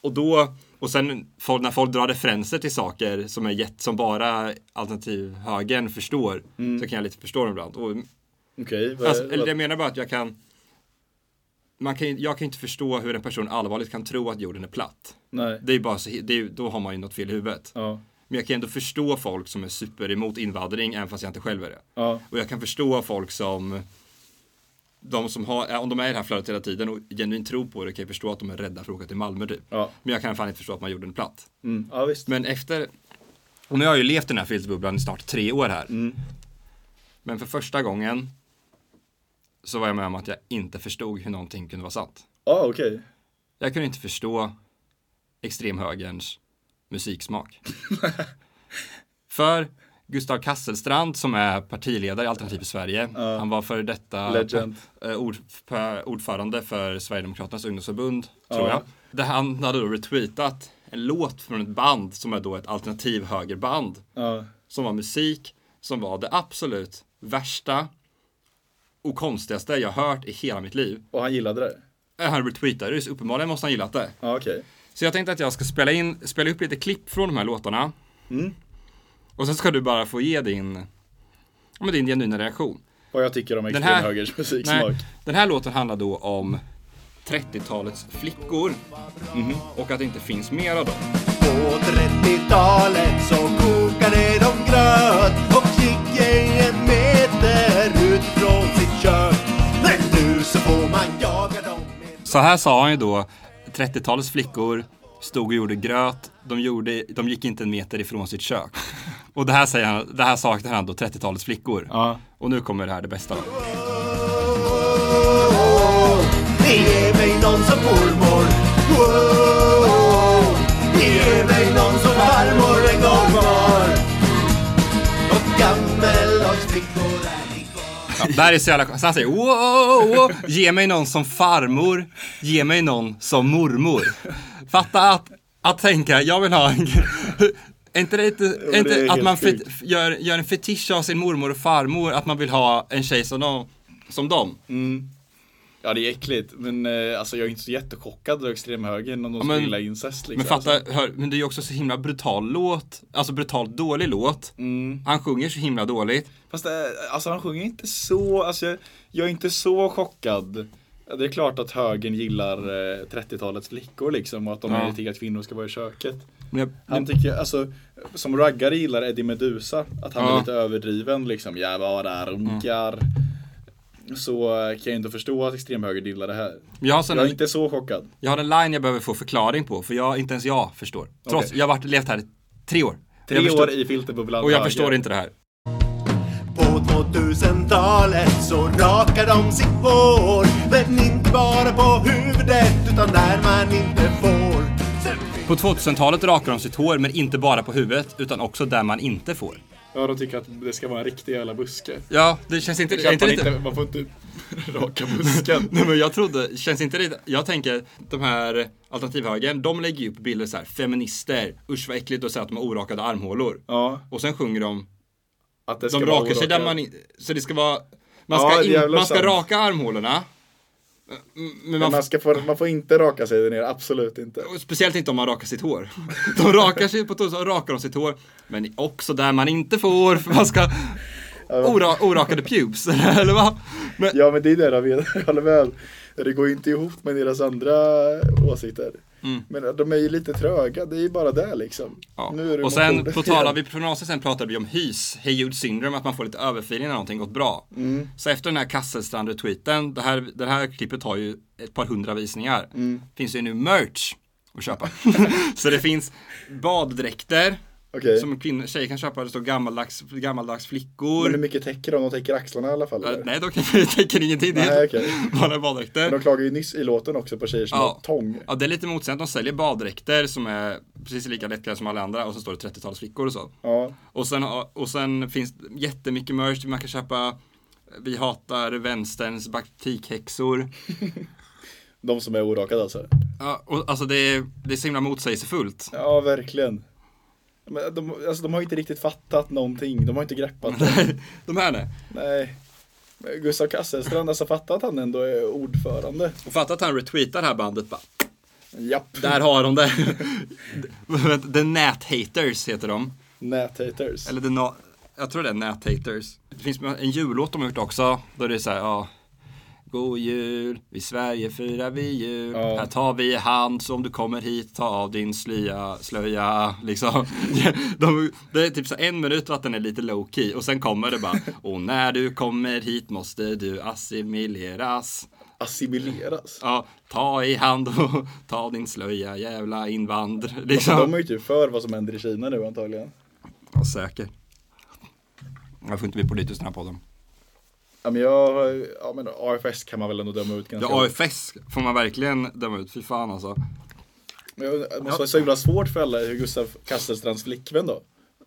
Och då, och sen folk, när folk drar referenser till saker som är jätt, som bara alternativ högern förstår, så kan jag lite förstå dem ibland. Och, Okej. vad- alltså, eller jag menar bara att jag kan, man kan jag kan inte förstå hur en person allvarligt kan tro att jorden är platt. Nej. Det är bara så, det är, då har man ju något fel i huvudet. Ja. Men jag kan ändå förstå folk som är super emot invandring, även fast jag inte själv är det. Ja. Och jag kan förstå folk som de som har, om de är i det här flödet hela tiden och genuint tror på det kan jag förstå att de är rädda för att åka till Malmö typ. Ja. Men jag kan fan inte förstå att man gjorde en platt. Mm. Ja, visst. Men efter, och nu har jag ju levt i den här filterbubblan i snart tre år här. Mm. Men för första gången så var jag med om att jag inte förstod hur någonting kunde vara sant. Ja, okej. Jag kunde inte förstå extremhögerns musiksmak. *laughs* för Gustav Kasselstrand som är partiledare i Alternativ för Sverige. Han var före detta Legend. eh, ord, ordförande för Sverigedemokraternas ungdomsförbund, tror Ja. jag. Där han hade då retweetat en låt från ett band som är då ett alternativ högerband. Ja. Som var musik som var det absolut värsta och konstigaste jag hört i hela mitt liv. Och han gillade det? Eh, Han retweetade det, så uppenbarligen måste han gillat det. Ja, okej. Så jag tänkte att jag ska spela, in, spela upp lite klipp från de här låtarna. Mm. Och sen ska du bara få ge din, men din genuina reaktion. Vad jag tycker om Den här- extremhögerns musiksmak. Nej, den här låten handlar då om 30-talets flickor Mhm. och att det inte finns mer av dem. På 30-talet så kokade de gröt och gick en meter ut från sitt kök. Men nu så får man jaga dem med Så här sa han ju då, 30-talets flickor stod och gjorde gröt, de, gjorde, de gick inte en meter ifrån sitt kök. Och det här, säger han, det här saknar han då 30-talets flickor. Ja. Och nu kommer det här det bästa. Det mig någon är så jävla så han säger wow, wow, ge mig någon som farmor, ge mig någon som mormor. Fatta att, att tänka, jag vill ha en, är inte det är det inte är att man fet, gör, gör en fetisch av sin mormor och farmor, att man vill ha en tjej som dem? Som dem? Ja det är äckligt, men eh, alltså jag är inte så jättechockad av extremhögern om de Ja, skulle men- gilla incest liksom. Men fatta, hör, men det är ju också så himla brutal låt, alltså brutalt dålig låt. Mm. Han sjunger så himla dåligt. Fast eh, alltså han sjunger inte så, alltså jag, jag är inte så chockad. Det är klart att högern gillar eh, 30-talets flickor liksom och att de Ja. tycker att kvinnor ska vara i köket. Men jag, Han tycker, alltså, som raggare gillar Eddie Medusa, att han Ja. är lite överdriven liksom. Jag bara runkar. Så eh, kan jag inte förstå att extremhöger gillar det här. jag, Jag är inte så chockad. jag har en line jag behöver få förklaring på, för jag, inte ens jag förstår. Trots, Okej. jag har varit, levt här i tre år. Tre jag förstår, år i filterbubblan. Och jag höger. förstår inte det här. På 2000-talet så rakar de sitt hår Men inte bara på huvudet utan där man inte får På 2000-talet rakar de sitt hår, men inte bara på huvudet, utan också där man inte får. Ja, de tycker att det ska vara en riktig jävla buske. Ja, det känns inte, Det inte man, lite... man får inte *laughs* raka busken. Nej men jag trodde, känns inte det, jag tänker de här alternativhögern, de lägger ju upp bilder så här, feminister, usch vad äckligt att säga att de har orakade armhålor. Ja, Och sen sjunger de, att det ska de rakar sig där man in- så det ska vara, man Ja, ska, in, jävla man ska raka armhålorna. Men man, man, ska få, man får inte raka sig nere, absolut inte. speciellt inte om man rakar sitt hår. *laughs* De rakar sig på torsdag, rakar de sitt hår. Men också där man inte får, för man ska ora, orakade pubes, *laughs* eller vad? Men, Ja men det är det de vet, *laughs* jag håller med. Det går ju inte ihop med deras andra åsikter. Mm. Men de är ju lite tröga, det är ju bara det liksom. Ja. Och sen på tal igen. av i gymnasiet sen pratade vi om hys, Haywood syndrome, att man får lite överfeeling när någonting gått bra. Mm. Så efter den här Kasselstrand-retweeten, det här, det här klippet har ju ett par hundra visningar. Mm. Finns det ju nu merch att köpa. *laughs* så det finns baddräkter Okej. som kvinnor, tjejer kan köpa, det står gammaldags, gammaldags Men hur flickor. mycket täcker de? De täcker axlarna i alla fall eller? nej, *laughs* de täcker ingenting. Det är okej. *laughs* bara Men baddräkter. de klagar ju nyss i låten också på tjejer som Ja. har tång. Ja, det är lite motsägande. De säljer baddräkter som är precis lika lättklädda som alla andra och så står det 30-talsflickor och så. Ja. Och sen, och sen finns jättemycket merch. Man kan köpa Vi hatar vänsterns baktikhäxor. *laughs* De som är orakade alltså. Ja, och alltså det är, det är så himla motsägelsefullt. Ja, verkligen. Men de, alltså, de har inte riktigt fattat någonting. De har inte greppat det. De här nej. Nej. Gustav Kasselstrand, alltså fatta att han ändå är ordförande. Och fatta att han retweetar det här bandet bara. Japp. Där har de det. *laughs* The Nat Haters heter de. Näthaters. Eller the na- jag tror det är Nat Haters. Det finns en jullåt de har gjort också. Då det är så här, ja. God jul, i Sverige firar vi jul. Ja. Här tar vi i hand, så om du kommer hit, ta av din slöja, slöja, liksom. *laughs* De, det är typ så en minut att den är lite low key och sen kommer det bara, *laughs* och när du kommer hit måste du assimileras. Assimileras. Ja, ta i hand och *laughs* ta av din slöja, jävla invandr. Liksom. De är ju typ för vad som händer i Kina nu antagligen. Ja, säker. Jag får inte bli politisk i den här podden. Ja men jag, ja men AFS kan man väl ändå döma ut ganska Ja, AFS får man verkligen döma ut. Fy fan alltså. Men Det måste vara så himla svårt för alla hur Gustav Kasselstrands flickvän då.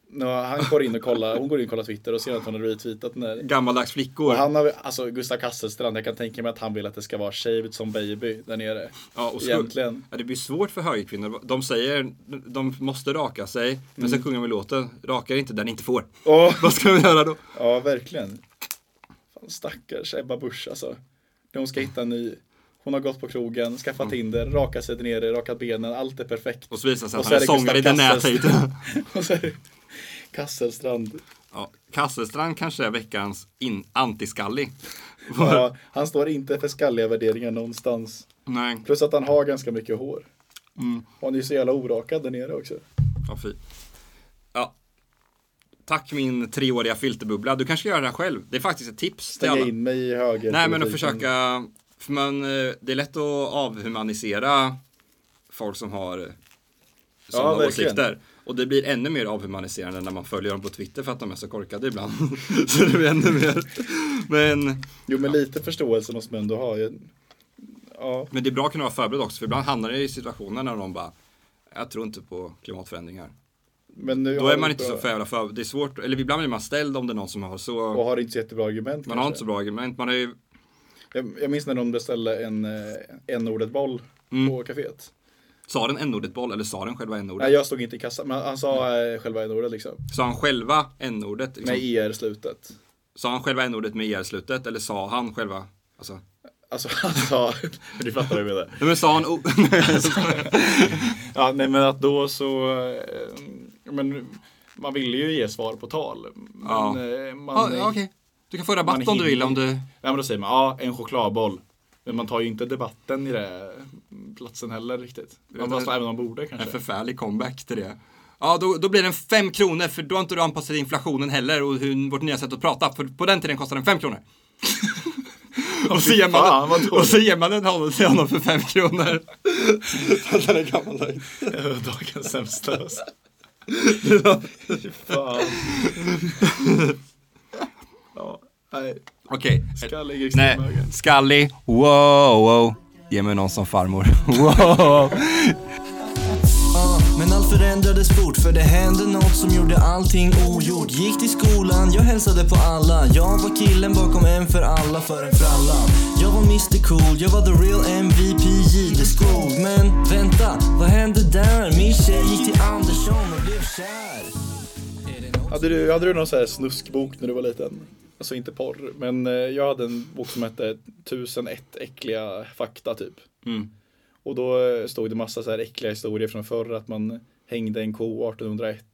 När han går in och kollar, hon går in och kollar Twitter och ser att hon har retweetat den där. Gammaldags flickor. Och han har, alltså Gustav Kasselstrand, jag kan tänka mig att han vill att det ska vara shaved som baby där nere. ja, och Egentligen. Ja, det blir svårt för högerkvinnor. De säger de måste raka sig, men sen sjunger de låten Raka inte där ni inte får. Åh, *laughs* Vad ska de göra då? ja verkligen. Stackars Ebba Busch alltså. När hon ska hitta en ny. Hon har gått på krogen, skaffat Tinder, rakat sig nere, rakat benen, allt är perfekt. Och så visar sig att han är sångare i Gustav The Nat Kasselstrand. Hater. *laughs* Och så är det Kasselstrand. Ja, Kasselstrand kanske är veckans in- antiskallig. *laughs* Ja, *laughs* han står inte för skalliga värderingar någonstans. Nej, Plus att han har ganska mycket hår. Mm. Och han är ju så jävla orakad där nere också. ja fy. Ja. Tack min treåriga filterbubbla. Du kanske ska göra det här själv. Det är faktiskt ett tips Stänga in mig i höger. Nej men att försöka, för man, eh, det är lätt att avhumanisera folk som har sådana verkligen. åsikter. Och det blir ännu mer avhumaniserande när man följer dem på Twitter för att de är så korkade ibland. *laughs* så det blir ännu mer. Men Jo men lite förståelse måste man ändå ha. Ja. Men det är bra att kunna vara förberedd också, för ibland hamnar det i situationer när de bara, jag tror inte på klimatförändringar. Men nu Då har är man inte bra- så för jävla för, det är svårt, eller ibland blir man ställd om det är någon som har så, Och har inte så jättebra argument man har kanske. inte så bra argument, man har ju, jag, jag minns när de beställde en eh, n-ordet boll Mm. på kaféet. sa den n-ordet boll eller sa den själva n-ordet? Nej, jag stod inte i kassan, men han sa eh, själva n-ordet liksom. Sa han själva n-ordet? Liksom? Med er-slutet. Sa han själva n-ordet med er-slutet eller sa han själva? Alltså, Alltså han sa, *laughs* du fattar vad jag menar. nej men sa han *laughs* Ja, nej men att då så, eh, men man ville ju ge svar på tal. Men Ja. eh, man, ja, okej. Du kan få rabatt om du vill om du... Ja men då säger man, ja en chokladboll. Men man tar ju inte debatten i det platsen heller riktigt. Man bara även om man borde En kanske. förfärlig comeback till det. Ja, då, då blir den 5 kronor för då har inte du anpassat inflationen heller och hur, vårt nya sätt att prata. För på den tiden kostade den 5 kronor. *laughs* och, så ger man, dåligt. och så ger man den honom till honom för 5 kronor. *laughs* den är gammal lögn. Dagens sämsta. Fan. ja, nej. Okej. Skallig Nej, extremhöger. skallig. Wow, wow. Ge mig någon som farmor. *laughs* Wow. Ja, Men allt förändrades fort för det hände något som gjorde allting ogjort Gick till skolan, jag hälsade på alla Jag var killen bakom en för alla för en fralla Jag var Mr Cool, jag var the real MVP Jihde School Men vänta, vad hände där? Min tjej gick till Andersson och Hade du, hade du någon sån här snuskbok när du var liten? Alltså inte porr, men eh, jag hade en bok som hette 1001 äckliga fakta typ. Mm. Och då eh, stod det massa så här äckliga historier från förr att man hängde en ko 1801.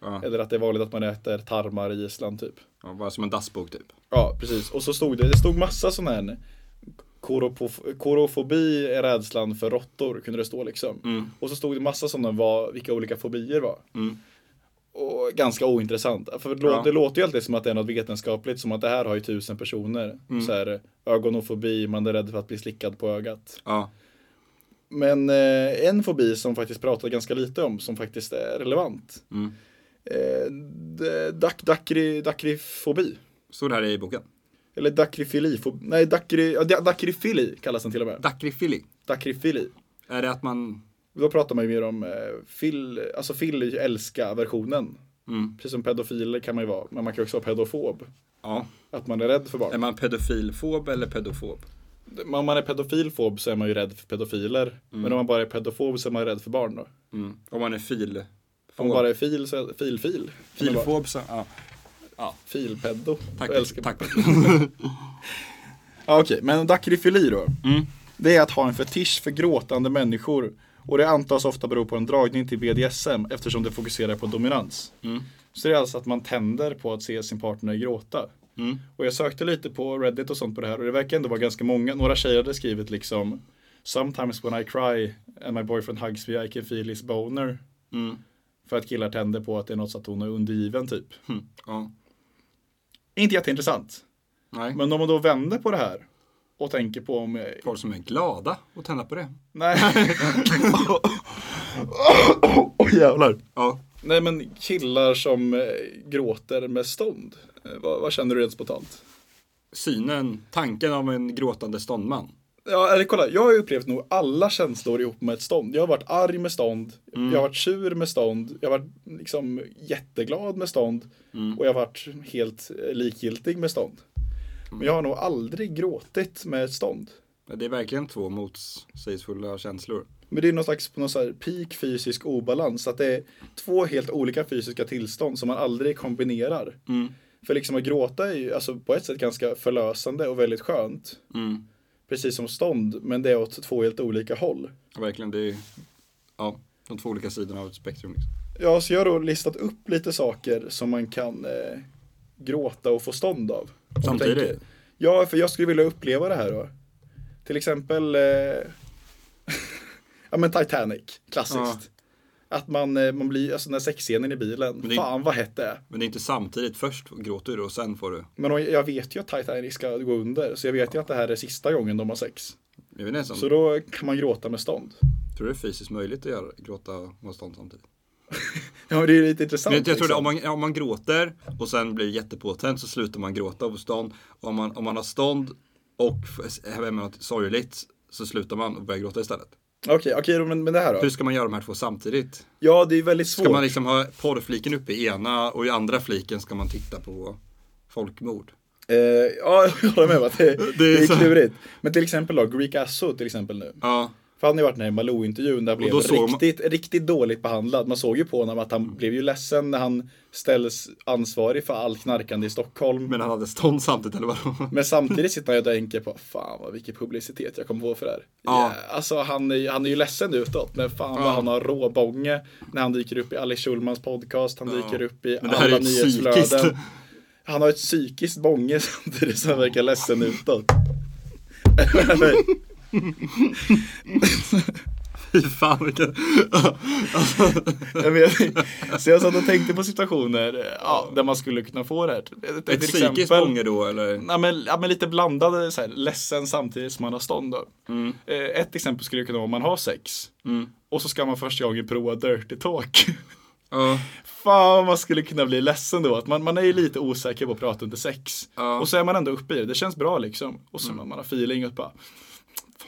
Ja, Eller att det är vanligt att man äter tarmar i Island typ. ja, bara som en dassbok typ. Ja, precis. Och så stod det, det stod massa sådana här Korofobi är rädslan för råttor, kunde det stå liksom. Mm. Och så stod det massa sådana vad, vilka olika fobier var. Mm. Och ganska ointressant. För det, Ja. låter ju alltid som att det är något vetenskapligt, som att det här har ju tusen personer. Mm. Så här, ögonofobi, man är rädd för att bli slickad på ögat. Ja. Men eh, en fobi som faktiskt pratar ganska lite om, som faktiskt är relevant. Mm. Eh, dakri, dakrifobi. Stod det här i boken. Eller dakrifilifobi. Nej, dakri, dakrifili kallas den till och med. Dakrifili. Dakrifili. Är det att man... Då pratar man ju mer om eh, fil, alltså fil älska versionen. Mm. Precis som pedofiler kan man ju vara, men man kan också vara pedofob. Ja. Att man är rädd för barn. Är man pedofilfob eller pedofob? Om man är pedofilfob så är man ju rädd för pedofiler. Men om man bara är pedofob så är man rädd för barn då. Mm. Om man är fil... Om man bara är fil så är fil fil. Filfob så... Ja. Filpedo. Tack. Jag älskar Tack. Ja, Okej, men dakrifili då. Mm. Det är att ha en fetisch för gråtande människor. Och det antas ofta bero på en dragning till BDSM eftersom det fokuserar på dominans. Mm. Så det är alltså att man tänder på att se sin partner gråta. Mm. Och jag sökte lite på Reddit och sånt på det här och det verkar ändå vara ganska många. Några tjejer hade skrivit liksom Sometimes when I cry and my boyfriend hugs me I can feel his boner. Mm. För att killar tänder på att det är något så att hon är undergiven typ. Mm. Ja. Inte jätteintressant. Nej. Men om man då vänder på det här och tänker på om... Folk som är glada och tända på det. Nej. *laughs* Åh jävlar. Ja. Nej men killar som eh, gråter med stånd. Eh, vad, vad känner du rent spontant? Synen, tanken av en gråtande ståndman. Ja, eller kolla, jag har upplevt nog alla känslor ihop med ett stånd. Jag har varit arg med stånd, jag har varit sur med stånd, jag har varit liksom jätteglad med stånd och jag har varit helt eh, likgiltig med stånd. Men jag har nog aldrig gråtit med ett stånd. Det är verkligen två motsägelsefulla känslor. Men det är någon slags på någon så peak fysisk obalans. Att det är två helt olika fysiska tillstånd som man aldrig kombinerar. Mm. För liksom att gråta är ju alltså på ett sätt ganska förlösande och väldigt skönt. Mm. Precis som stånd, men det är åt två helt olika håll. Ja, verkligen, det är ja, de två olika sidorna av ett spektrum. Liksom. Ja, så jag har då listat upp lite saker som man kan eh, gråta och få stånd av. Samtidigt? tänker. Ja, för jag skulle vilja uppleva det här då. Till exempel eh, *laughs* Ja men Titanic, klassiskt. Ja. Att man, eh, man blir, alltså den här sexscenen i bilen, det- fan vad hett det är. Men det är inte samtidigt. Först gråter du och sen får du. Men jag vet ju att Titanic ska gå under, så jag vet ju att det här är sista gången de har sex. Så då kan man gråta med stånd. tror du det är fysiskt möjligt att göra, gråta och stånd samtidigt? *laughs* Ja, men det är lite intressant. Men jag tror det, liksom. om man, om man gråter och sen blir jättepåtänd så slutar man gråta på stånd. Och om man, om man har stånd och med något sorgligt så slutar man och börjar gråta istället. Okej, okej, men, men det här då? Hur ska man göra de här två samtidigt? Ja, det är väldigt svårt. Ska man liksom ha porrfliken uppe i ena och i andra fliken ska man titta på folkmord? Eh, ja, *laughs* jag håller med om att det, det är är, så- klurigt. Men till exempel då, Greek Asso till exempel nu. Ja, För han har ju varit med i Malou-intervjun där han blev såg man- riktigt, riktigt dåligt behandlad. Man såg ju på honom att han blev ju ledsen när han ställdes ansvarig för all knarkande i Stockholm. Men, men han hade stånd samtidigt eller vadå? samtidigt sitter han ju och tänker på, fan vad vilken publicitet jag kommer få för det här. Ja. Ja, alltså han är, han är ju ledsen utåt, men fan vad Ja. han har råbånge när han dyker upp i Alice Schulmans podcast, han Ja. dyker upp i Men alla nyhetsflöden. psykiskt. Han har ett psykiskt bånge *laughs* samtidigt som han verkar ledsen utåt. *laughs* *laughs* Fy fan vilken... *laughs* Jag vet, så jag satt och tänkte på situationer ja, där man skulle kunna få det här. Till Ett psykiskt bånge då eller? Ja men, ja, men lite blandade, så här, ledsen samtidigt som man har stånd då. Mm. Eh, Ett exempel skulle kunna vara om man har sex. Mm. Och så ska man första gången prova dirty talk. *laughs* Ja. Fan man skulle kunna bli ledsen då. Att man, man är ju lite osäker på att prata under sex. Mm. Och så är man ändå uppe i det. Det känns bra liksom. Och så man har feeling och bara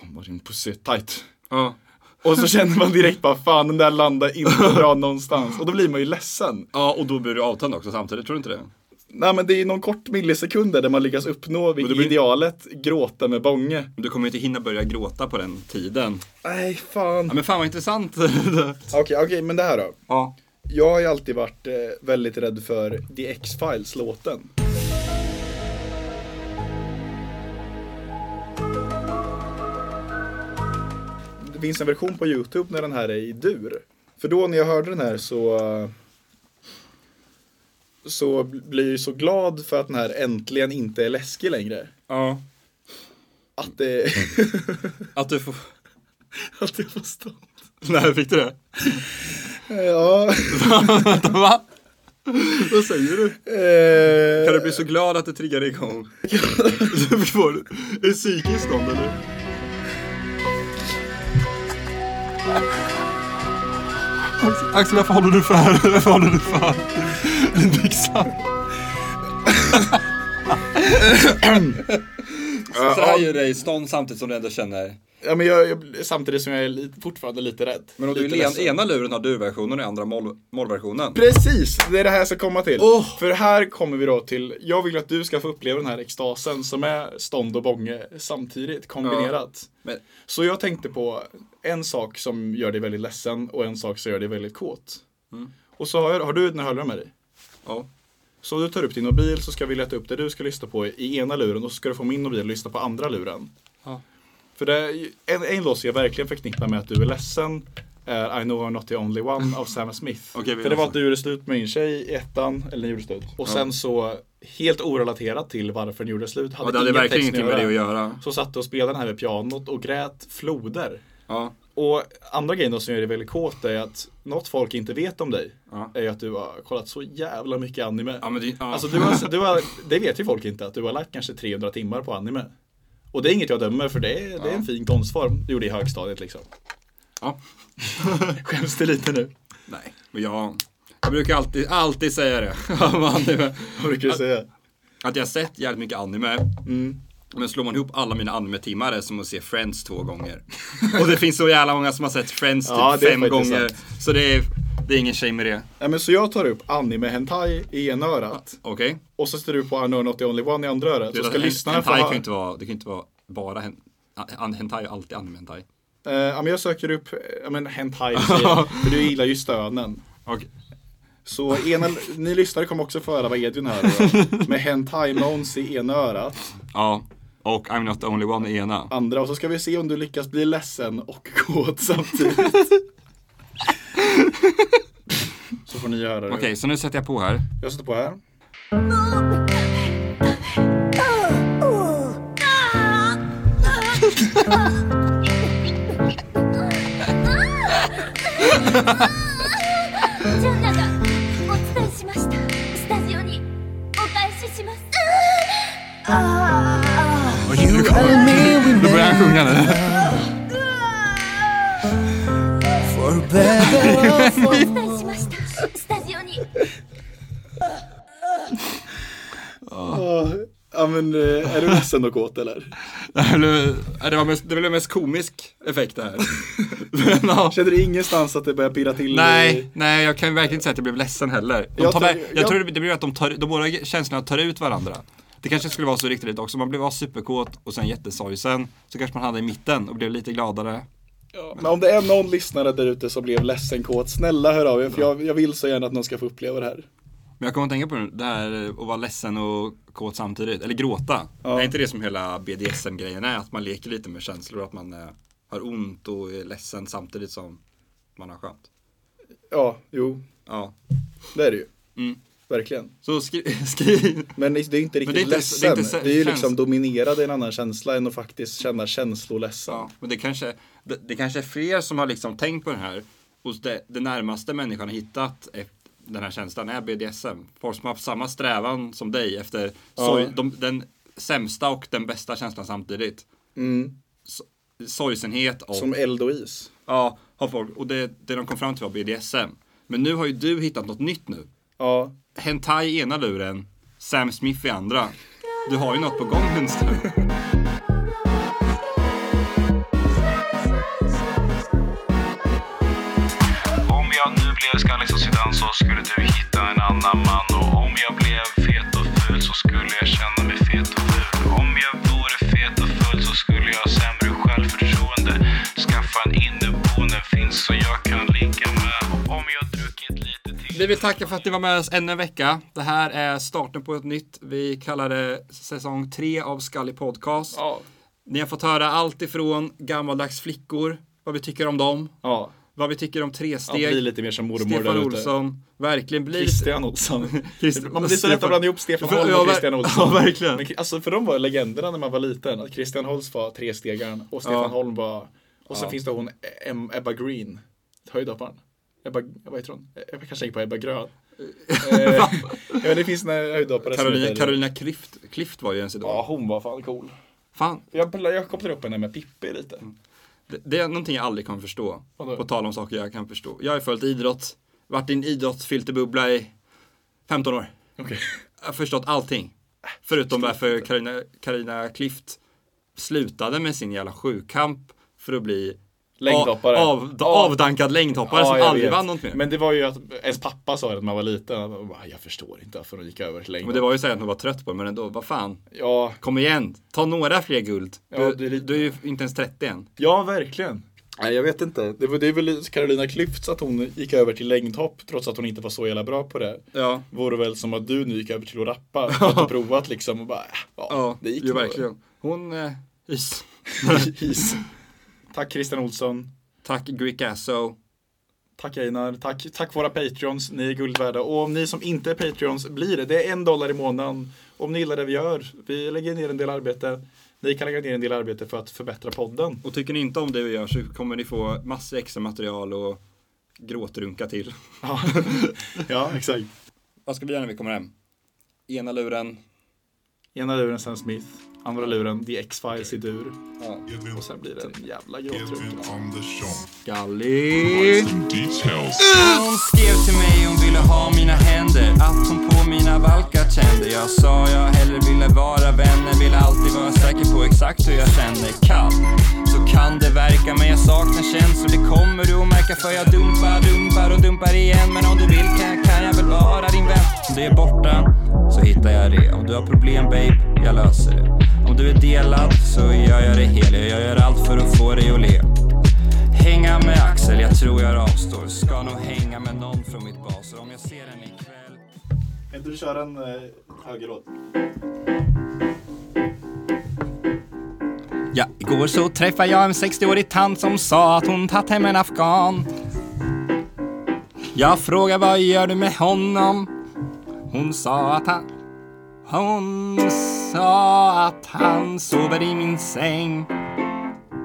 Fan vad din pussy är tight. Ja. Och så känner man direkt bara fan den där landar inte bra *laughs* någonstans. Och då blir man ju ledsen. ja, och då blir du avtänd också samtidigt, tror du inte det? Nej men det är någon kort millisekunder där man lyckas uppnå blir- idealet gråta med bånge. Du kommer ju inte hinna börja gråta på den tiden. Nej fan. Ja, men fan vad intressant. *laughs* Okej, okej men det här då. ja. Jag har ju alltid varit eh, väldigt rädd för The X-Files låten. Finns en version på Youtube när den här är i dur. För då när jag hörde den här så så blir jag så glad för att den här äntligen inte är läskig längre. ja. Att det, *laughs* Att du får... *laughs* att det får stå. Nej, fick du det? *laughs* Ja. Vänta, va? Vad säger du? Eh, Kan du bli så glad att det triggar igång? du får Är det psykiskt stånd eller? Axel, varför håller du för? *laughs* Varför håller du för? Din byxa. *laughs* Så här gör dig stånd samtidigt som du ändå känner. Ja men jag, jag, samtidigt som jag är lite, fortfarande lite rädd. Men om du lite i ledsen. ena luren har du-versionen och i andra moll- mollversionen. Precis, det är det här jag ska komma till. Åh! För här kommer vi då till, jag vill att du ska få uppleva den här extasen som är stånd och bånge samtidigt, kombinerat. Men, Så jag tänkte på en sak som gör dig väldigt ledsen och en sak som gör dig väldigt kåt. Mm. Och så har, jag, har du dina hörlurar med dig? ja. Så du tar upp din mobil så ska vi leta upp det du ska lyssna på i ena luren och så ska du få min mobil att lyssna på andra luren. Ja. För det en, en låt som jag verkligen förknippar med att du är ledsen är I know I'm not the only one av Sam Smith. *laughs* Vi För det var att du gjorde slut med din tjej i ettan, eller ni gjorde slut. Och Ja. sen så, helt orelaterat till varför ni gjorde slut, ja, det hade ingen verkligen text ingenting med det att göra. Så satt du och spelade den här vid pianot och grät floder. Ja. Och andra grejen då som gör dig väldigt kåt är att något folk inte vet om dig Ja. är ju att du har kollat så jävla mycket anime. Ja, men det, ja. Alltså du har, du har, det vet ju folk inte att du har lagt kanske 300 timmar på anime. Och det är inget jag dömer för det är, det är en fin konstform du gjorde i högstadiet liksom. Ja. *laughs* Skäms du lite nu? Nej, men jag, jag brukar alltid, alltid säga det. *laughs* anime. Vad brukar du säga? Att jag har sett jävligt mycket anime. Mm. Men slår man ihop alla mina anime-timmar är det som att se Friends två gånger. *laughs* Och det finns så jävla många som har sett Friends typ Ja, det fem gånger. sant. Så det är, det är ingen shame med det. Ja, men så jag tar upp anime hentai i ena örat. Okej? Och så står du på I know not the only one i andra örat. Så ska lyssnarna få hentai kan ha... ju inte vara, det kan ju inte vara bara hen, hentai är alltid anime-hentai. Eh, ja, men jag söker upp, eh, ja men hentai, *laughs* för du gillar ju stönen. Okej. Så ena, ni lyssnare kommer också få höra vad Edvin hör. Med hentai moans i ena örat. Ja. Och I'm not the only one i ena. andra och så ska vi se om du lyckas bli ledsen och *laughs* kåt samtidigt. Så får ni göra det. Okej, okay, så nu sätter jag på här. Jag sätter på här. Nu börjar han sjunga nu. しましたスタジオに *laughs* Ja men eh, är du ledsen och kåt eller? *laughs* Det, här blev, det, var mest, det blev mest komisk effekt det här. *laughs* Men, ja. Känner du ingenstans att det börjar pirra till? i- Nej, nej, jag kan verkligen inte säga att jag blev ledsen heller. De Jag tar, tar- jag, jag- tror det blir att de, tar, de båda känslorna tar ut varandra. Det kanske skulle vara så riktigt också. Man blev superkåt och sen jättesorgsen. Så kanske man hade i mitten och blev lite gladare. men om det är någon lyssnare där ute som blev ledsen kåt, snälla hör av er. För jag, jag vill så gärna att någon ska få uppleva det här. Men jag kommer att tänka på det här att vara ledsen och kåt samtidigt. Eller gråta. Ja. Är inte det som hela BDSM-grejen är? Att man leker lite med känslor. Att man eh, har ont och är ledsen samtidigt som man har skönt. Ja, jo, Ja. det är det ju. Mm. Verkligen. Så skri, *laughs* skriv. Men det är inte riktigt Men det är inte- ledsen. det Det är är, inte ju käns- liksom dominerad i en annan känsla än att faktiskt känna känsloledsen. Ja, men det kanske, det, det kanske är fler som har liksom tänkt på den här. Hos det, det närmaste människan har hittat den här känslan är BDSM. Folk som har haft samma strävan som dig efter sorg, de, den sämsta och den bästa känslan samtidigt. Mm. S- Sorgsenhet och Som eld och is. ja, har folk, och det, det de kom fram till var BDSM. Men nu har ju du hittat något nytt nu. Ja. Hentai i ena luren, Sam Smith i andra. Du har ju något på gång Lundström. Om jag nu blev skallig som Zidane så skulle du hitta en annan man Och om jag blev fet och ful så skulle jag känna mig fet och ful Om jag vore fet och full så skulle jag ha sämre självförtroende Skaffa en inneboende finns så jag kan Vi vill tacka för att ni var med oss ännu en vecka. Det här är starten på ett nytt. Vi kallar det säsong 3 av Skallig Podcast. Ja. Ni har fått höra allt ifrån gammaldags flickor, vad vi tycker om dem, Ja. vad vi tycker om Ja, tresteg, bli lite mer som mormor Stefan där ute. Olsson, verkligen bli Christian Olsson. *laughs* Christ- Man blir så lätt att blanda ihop Stefan Holm ja, och Christian *laughs* Olsson. Ja, verkligen. Men, alltså för de var legenderna när man var liten. Att Christian Holst var trestegaren och Stefan Ja. Holm var... Och sen Ja. finns det hon Ebba Green. Höjdhopparen. Ebba, vad heter hon? Jag kanske tänker på Ebba Grön. *laughs* eh, ja, det finns en höjdhoppare Carolina, heter- Carolina Klift, Klift var ju ens idag. Ja, hon var fan cool. Fan, Jag, jag kopplar upp henne med Pippi lite. det, det är någonting jag aldrig kan förstå. Vadå? På tal om saker jag kan förstå. Jag har följt idrott, varit i en idrottsfilterbubbla i 15 år. Okej. Jag har förstått allting. Förutom varför Carina, Carina Klift slutade med sin jävla sjukamp för att bli Längdhoppare. Av, Ja. avdankad längdhoppare som jag aldrig vet. vann något mer. Men, Men det var ju att ens pappa sa det när man var liten. Bara, Jag förstår inte varför de gick över till längd. det var ju så här att hon var trött på det, men ändå, vad fan. Ja, Kom igen, ta några fler guld. Du, Ja, det är lite- du är ju inte ens 30 än. Ja, verkligen. Nej, jag vet inte. Det, var, det är väl Carolina Klüft att hon gick över till längdhopp trots att hon inte var så jävla bra på det. Ja, Vore väl som att du nu gick över till att rappa *laughs* för att ha provat liksom och bara, äh, ja, ja det gick ju verkligen. Hon, eh, is. *laughs* Is. Tack Christian Olsson. Tack Greek Asso. Tack Einar. Tack, tack våra Patreons. Ni är guld värda. Och om ni som inte är Patreons blir det. Det är en dollar i månaden. Om ni gillar det vi gör. Vi lägger ner en del arbete. Ni kan lägga ner en del arbete för att förbättra podden. Och tycker ni inte om det vi gör så kommer ni få massor extra material och gråtrunka till. Ja, *laughs* ja exakt. Vad ska vi göra när vi kommer hem? Ena luren. Ena luren Sam Smith. Andra luren The X-Files i dur. Ja. Och sen blir det en jävla gråtrunk. details. Hon skrev till mig hon ville ha mina händer. Att hon på mina valkar kände. Jag sa jag hellre ville vara vänner Ville alltid vara säker på exakt hur jag känner. Kall, så kan det verka Men jag saknar känslor, det kommer du att märka För jag dumpar, dumpar och dumpar igen. Men om du vill kan, kan jag väl vara din vän. Om det är borta, så hittar jag det. Om du har problem babe, jag löser det Om du är delad, så gör jag det hel Jag gör allt för att få dig att le Hänga med Axel, jag tror jag avstår Ska nog hänga med någon från mitt bas Om jag ser den ikväll Kan inte du köra en eh, högerlåt? Ja, igår så träffade jag en 60-årig tant som sa att hon tagit hem en afghan. Jag frågade vad gör du med honom? Hon sa att han... Hon sa att han sover i min säng.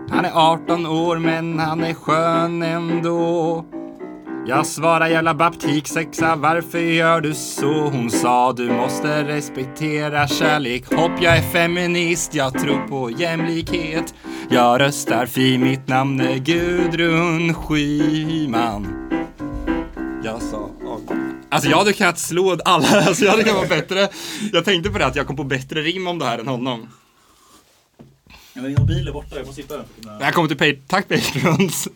Han är 18 år men han är skön ändå. Jag svarar jävla baptiksexa, varför gör du så? Hon sa du måste respektera kärlek. Hopp, jag är feminist, jag tror på jämlikhet. Jag röstar fi, mitt namn är Gudrun Schyman. Jag sa... Alltså jag hade kunnat slå alla, *laughs* alltså jag hade kunnat vara bättre. Jag tänkte på det att jag kom på bättre rim om det här än honom. Ja, men min mobil är borta, jag måste hitta den. Välkommen till Patreon. Tack Patrons.